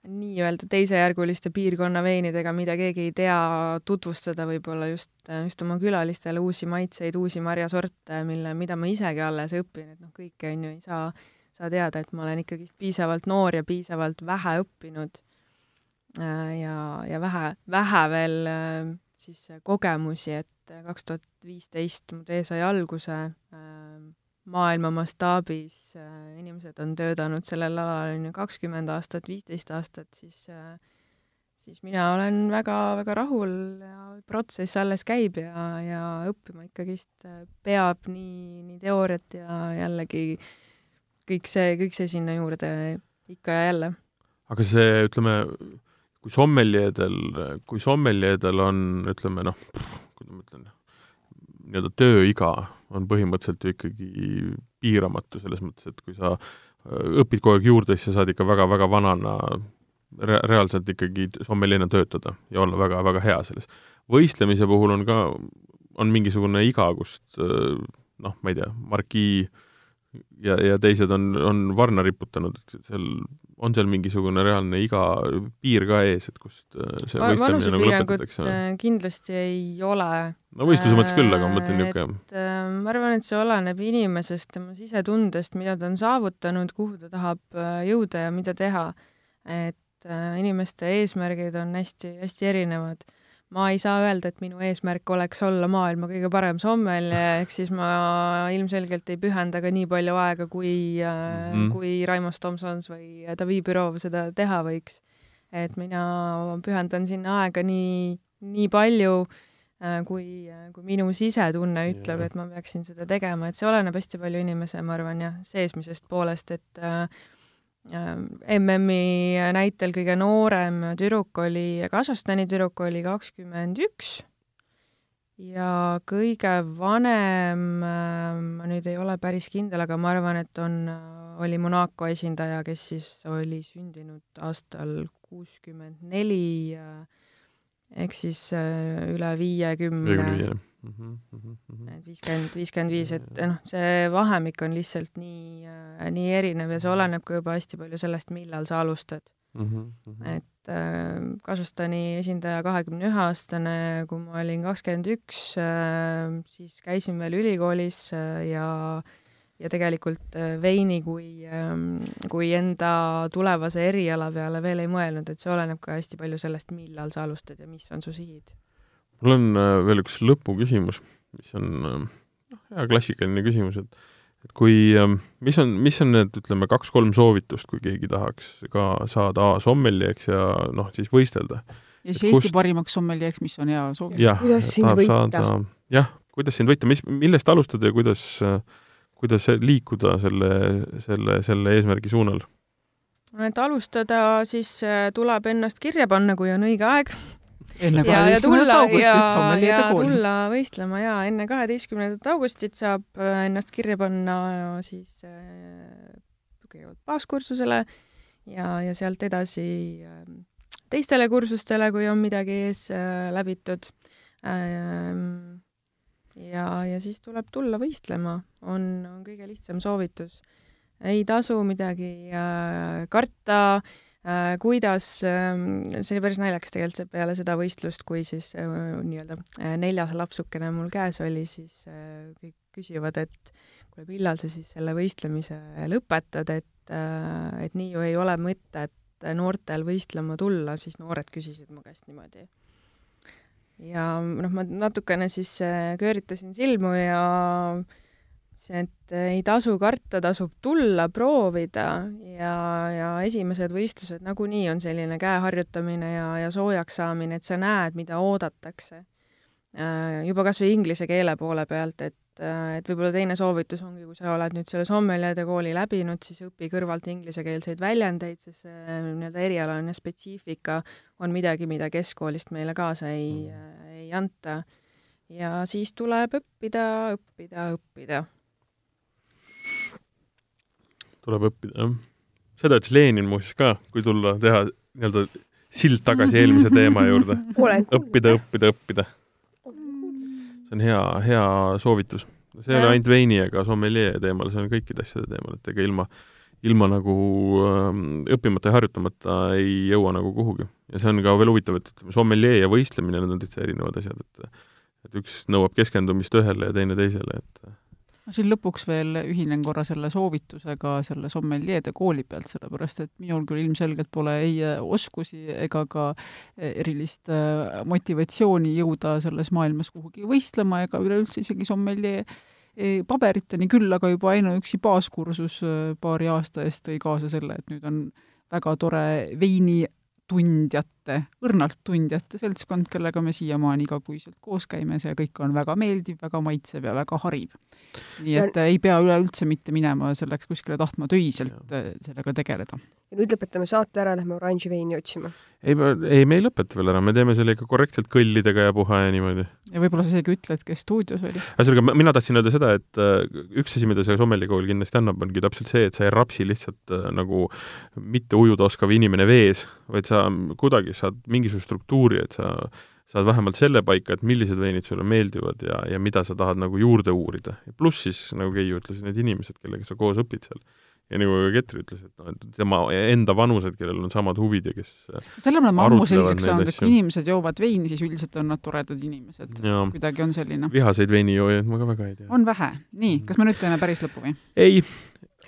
nii-öelda teisejärguliste piirkonna veinidega, mida keegi ei tea, tutvustada võib-olla just, just oma külalistele uusi maitseid, uusi marjasorte, mille, mida ma isegi alles õpin, et noh, kõike on ju ei saa, saa teada, et ma olen ikkagist piisavalt noor ja piisavalt vähe õppinud ja, ja vähe, vähe veel siis kogemusi, et kaks tuhat viisteist mu tee sai alguse maailma mastaabis, inimesed on töötanud sellel alal on ju kakskümmend aastat, viisteist aastat, siis siis mina olen väga-väga rahul ja protsess alles käib ja, ja õppima ikkagist peab nii, nii teooriat ja jällegi kõik see, kõik see sinna juurde ikka ja jälle. aga see, ütleme, kui sommeljeedel, kui sommeljeedel on, ütleme noh, kuidas ma ütlen, nii-öelda tööiga on põhimõtteliselt ju ikkagi piiramatu, selles mõttes, et kui sa õpid kogu aeg juurde, siis sa saad ikka väga-väga vanana re-, reaalselt ikkagi sommeljeena töötada ja olla väga-väga hea selles. võistlemise puhul on ka, on mingisugune iga, kust noh, ma ei tea, markii ja, ja teised on, on varna riputanud, et seal, on seal mingisugune reaalne iga piir ka ees, et kust see Va võistlemine nagu lõpetatakse? äh, kindlasti ei ole. no võistluse mõttes küll, aga ma mõtlen niisugune äh, ma arvan, et see oleneb inimesest, tema sisetundest, mida ta on saavutanud, kuhu ta tahab äh, jõuda ja mida teha. et äh, inimeste eesmärgid on hästi-hästi erinevad ma ei saa öelda, et minu eesmärk oleks olla maailma kõige parem sommelje, [laughs] ehk siis ma ilmselgelt ei pühenda ka nii palju aega, kui mm, -hmm. kui Raimond Tomsons või Davi Bürov seda teha võiks. et mina pühendan sinna aega nii, nii palju, kui, kui minu sisetunne ütleb, et ma peaksin seda tegema, et see oleneb hästi palju inimese, ma arvan, jah, seesmisest poolest, et äh, MM-i näitel kõige noorem tüdruk oli, Kasahstani tüdruk oli kakskümmend üks ja kõige vanem, ma nüüd ei ole päris kindel, aga ma arvan, et on, oli Monaco esindaja, kes siis oli sündinud aastal kuuskümmend neli, ehk siis üle viiekümne. Viiekümne viie Mhm, et viiskümmend, viiskümmend viis, et noh, see vahemik on lihtsalt nii, nii erinev ja see oleneb ka juba hästi palju sellest, millal sa alustad. Mm. -hmm. et äh, Kasahstani esindaja kahekümne ühe aastane, kui ma olin kakskümmend üks, äh, siis käisin veel ülikoolis äh, ja ja tegelikult veini kui, kui enda tulevase eriala peale veel ei mõelnud, et see oleneb ka hästi palju sellest, millal sa alustad ja mis on su sihid mul on veel üks lõpuküsimus, mis on hea klassikaline küsimus, et et kui, mis on, mis on need, ütleme, kaks-kolm soovitust, kui keegi tahaks ka saada A sommelieks ja noh, siis võistelda? ja siis Eesti kust... parimaks sommelieks, mis on hea soovitus. jah, tahab saada, jah, kuidas sind võita, mis, millest alustada ja kuidas, kuidas liikuda selle, selle, selle eesmärgi suunal? et alustada, siis tuleb ennast kirja panna, kui on õige aeg enne kaheteistkümnendat augustit sommeliide kooli. tulla võistlema ja enne kaheteistkümnendat augustit saab äh, ennast kirja panna siis äh, kõigepealt baaskursusele ja, ja sealt edasi äh, teistele kursustele, kui on midagi ees läbitud. Ähm, ja, ja siis tuleb tulla võistlema, on, on kõige lihtsam soovitus. ei tasu midagi karta Äh, kuidas, ähm, see oli päris naljakas tegelikult, peale seda võistlust, kui siis äh, nii-öelda äh, neljas lapsukene mul käes oli, siis kõik küsivad, et kuule, millal sa siis selle võistlemise lõpetad, et, et nii ju ei ole mõtet noortel võistlema tulla, siis noored küsisid mu käest niimoodi. ja noh, ma natukene siis kööritasin silmu ja äh, et ei tasu karta, tasub tulla, proovida ja, ja esimesed võistlused nagunii on selline käe harjutamine ja, ja soojaks saamine, et sa näed, mida oodatakse. Äh, juba kas või inglise keele poole pealt, et, äh, et võib-olla teine soovitus ongi, kui sa oled nüüd selle sommelierde kooli läbinud, siis õpi kõrvalt inglisekeelseid väljendeid, sest see äh, nii-öelda erialane spetsiifika on midagi, mida keskkoolist meile kaasa ei, ei anta. ja siis tuleb õppida, õppida, õppida tuleb õppida, jah. seda ütles Lenin muuseas ka, kui tulla teha nii-öelda sild tagasi eelmise teema juurde. [laughs] õppida, õppida, õppida. see on hea, hea soovitus. see ei ole ainult veini ega sommelier teemal, see on kõikide asjade teemal, et ega ilma, ilma nagu äh, õppimata ja harjutamata ei jõua nagu kuhugi. ja see on ka veel huvitav, et ütleme, sommelier ja võistlemine, need on täitsa erinevad asjad, et et üks nõuab keskendumist ühele ja teine teisele, et ma siin lõpuks veel ühinen korra selle soovitusega selle sommeljeede kooli pealt, sellepärast et minul küll ilmselgelt pole ei äh, oskusi ega ka äh, erilist äh, motivatsiooni jõuda selles maailmas kuhugi võistlema ega üleüldse isegi sommeljee paberiteni küll, aga juba ainuüksi baaskursus paari aasta eest tõi kaasa selle, et nüüd on väga tore veini tundjate, õrnalt tundjate seltskond, kellega me siiamaani igakuiselt koos käime, see kõik on väga meeldiv, väga maitsev ja väga hariv. nii et ja... ei pea üleüldse mitte minema selleks kuskile tahtma töiselt ja. sellega tegeleda. ja nüüd lõpetame saate ära, lähme oranži veini otsima. ei, ei, me ei lõpeta veel ära, me teeme selle ikka korrektselt kõllidega ja puha ja niimoodi. ja võib-olla sa isegi ütled, kes stuudios oli. ühesõnaga, mina tahtsin öelda seda, et uh, üks asi, mida see sommelier kindlasti annab, ongi täpselt see, et sa ei rapsi lihtsalt uh, nagu mitte ujuda oskav inimene vees, vaid sa kuidagi saad mingisugust struktuuri, et sa saad vähemalt selle paika, et millised veinid sulle meeldivad ja, ja mida sa tahad nagu juurde uurida. pluss siis, nagu Keiu ütles, need inimesed, kellega sa koos õpid seal. ja nagu ka Ketri ütles, et noh, et tema enda vanused, kellel on samad huvid ja kes selle me oleme ammu selgeks saanud, et kui inimesed joovad veini, siis üldiselt on nad toredad inimesed. kuidagi on selline. vihaseid veinijoojaid ma ka väga ei tea. on vähe. nii, kas me nüüd teeme päris lõppu või? ei,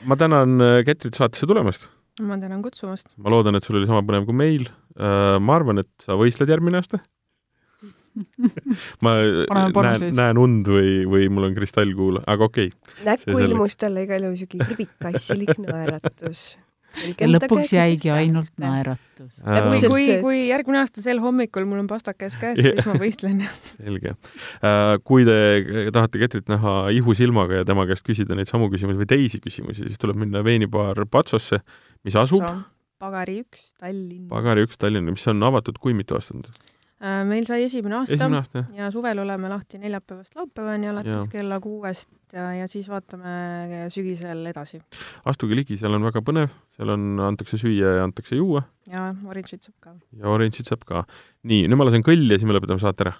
ma tänan äh, Ketrit saatesse tulemast ma tänan kutsumast. ma loodan, et sul oli sama põnev kui meil. Äh, ma arvan, et sa võistled järgmine aasta ma [laughs] näen, näen und või, või mul on kristallkuul, aga okei okay.. näkku ilmus talle igal juhul siuke kirvikkassilik naeratus [laughs] ja lõpuks jäigi ainult naeratus äh,. kui, kui järgmine aasta sel hommikul mul on pastakas käes [laughs] yeah., siis ma võistlen selge äh,. kui te tahate Ketrit näha ihusilmaga ja tema käest küsida neid samu küsimusi või teisi küsimusi, siis tuleb minna veinibaar Patsosse, mis asub Pagari üks, Tallinn. Pagari üks, Tallinn, mis on avatud kui mitu aastat? Äh, meil sai esimene aasta, esimene aasta ja suvel oleme lahti neljapäevast laupäevani alates ja. kella kuuest ja, ja siis vaatame sügisel edasi. astuge ligi, seal on väga põnev, seal on, antakse süüa ja antakse juua. ja oranžit saab ka. ja oranžit saab ka. nii, nüüd ma lasen kõlli ja siis me lõpetame saate ära.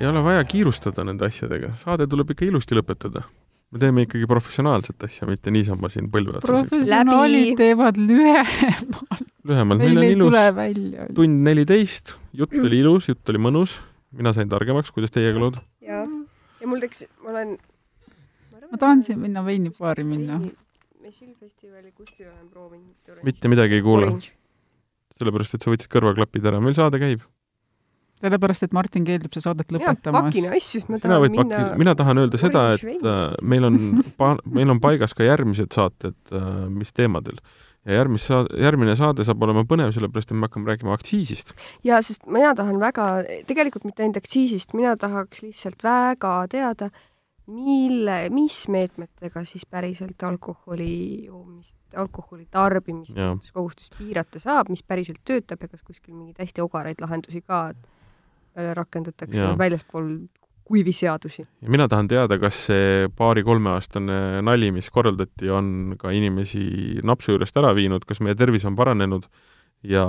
Ei ole vaja kiirustada nende asjadega, saade tuleb ikka ilusti lõpetada. me teeme ikkagi professionaalset asja, mitte niisama siin põlve otsas. professionaalid teevad lühemalt. lühemalt, meil on ilus tund neliteist, jutt oli ilus, jutt oli mõnus, mina sain targemaks, kuidas teiega lood? jaa, ja mul tekkis, ma olen ma tahan siin minna veinibaari minna. Chill festivali kuskil olen proovinud. mitte midagi ei kuule, sellepärast et sa võtsid kõrvaklapid ära, meil saade käib. sellepärast, et Martin keeldub seda saadet jaa, lõpetamas pakin. asju, ma tahan minna pakki, mina tahan öelda seda, et äh, meil on pa-, meil on paigas ka järgmised saated, mis teemadel. ja järgmis-, järgmine saade saab olema põnev, sellepärast et me hakkame rääkima aktsiisist. jaa, sest mina tahan väga, tegelikult mitte ainult aktsiisist, mina tahaks lihtsalt väga teada, mille, mis meetmetega siis päriselt alkoholi joomist, alkoholi tarbimist kohustust piirata saab, mis päriselt töötab ja kas kuskil mingeid hästi ogaraid lahendusi ka äh, rakendatakse Jaa. väljaspool kuiviseadusi. ja mina tahan teada, kas see paari-kolmeaastane nali, mis korraldati, on ka inimesi napsu juurest ära viinud, kas meie tervis on paranenud ja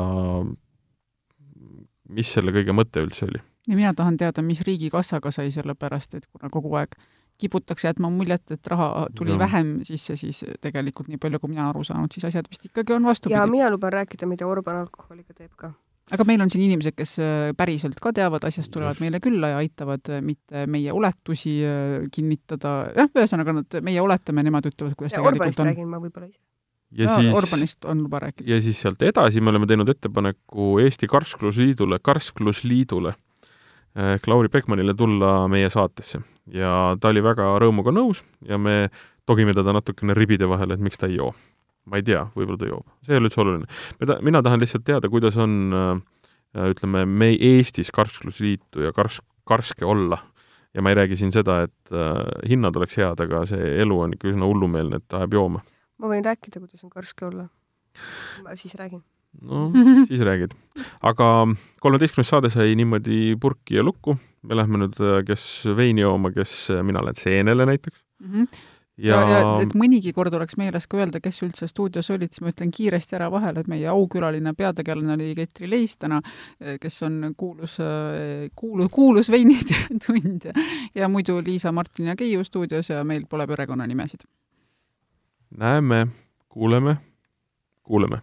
mis selle kõige mõte üldse oli? ja mina tahan teada, mis riigikassaga sai, sellepärast et kuna kogu aeg kiputakse jätma muljet, et raha tuli ja. vähem sisse, siis tegelikult nii palju, kui mina aru saanud, siis asjad vist ikkagi on ja vastupidi. mina luban rääkida, mida Orban alkoholiga teeb ka. Aga meil on siin inimesed, kes äh, päriselt ka teavad asjast, tulevad Just. meile külla ja aitavad äh, mitte meie oletusi äh, kinnitada, jah, ühesõnaga nad, meie oletame, nemad ütlevad, kuidas ja tegelikult on. räägin ma võib-olla ise. ja Jaa, siis Orbanist on luba rääkida. ja siis sealt edasi me oleme teinud ettepaneku Eesti Karsklusliidule, Karsklusliidule ehk Lauri Pekmanile tulla meie saatesse ja ta oli väga rõõmuga nõus ja me togime teda natukene ribide vahele, et miks ta ei joo. Ma ei tea, võib-olla ta joob, see ei ole üldse oluline. mina tahan lihtsalt teada, kuidas on äh, ütleme, me Eestis Karsklusliitu ja kars-, karske olla ja ma ei räägi siin seda, et äh, hinnad oleks head, aga see elu on ikka üsna hullumeelne, et ajab jooma. ma võin rääkida, kuidas on karske olla. ma siis räägin. no [laughs] siis räägid. aga kolmeteistkümnes saade sai niimoodi purki ja lukku, me lähme nüüd, kes veini jooma, kes, mina lähen seenele näiteks Mhm. Ja, ja, ja et mõnigi kord oleks meeles ka öelda, kes üldse stuudios olid, siis ma ütlen kiiresti ära vahele, et meie aukülaline peategelane oli Ketri Leis täna, kes on kuulus, kuulu-, kuulus veinitundja ja muidu Liisa, Martin ja Keiu stuudios ja meil pole perekonnanimesid. näeme, kuuleme, kuuleme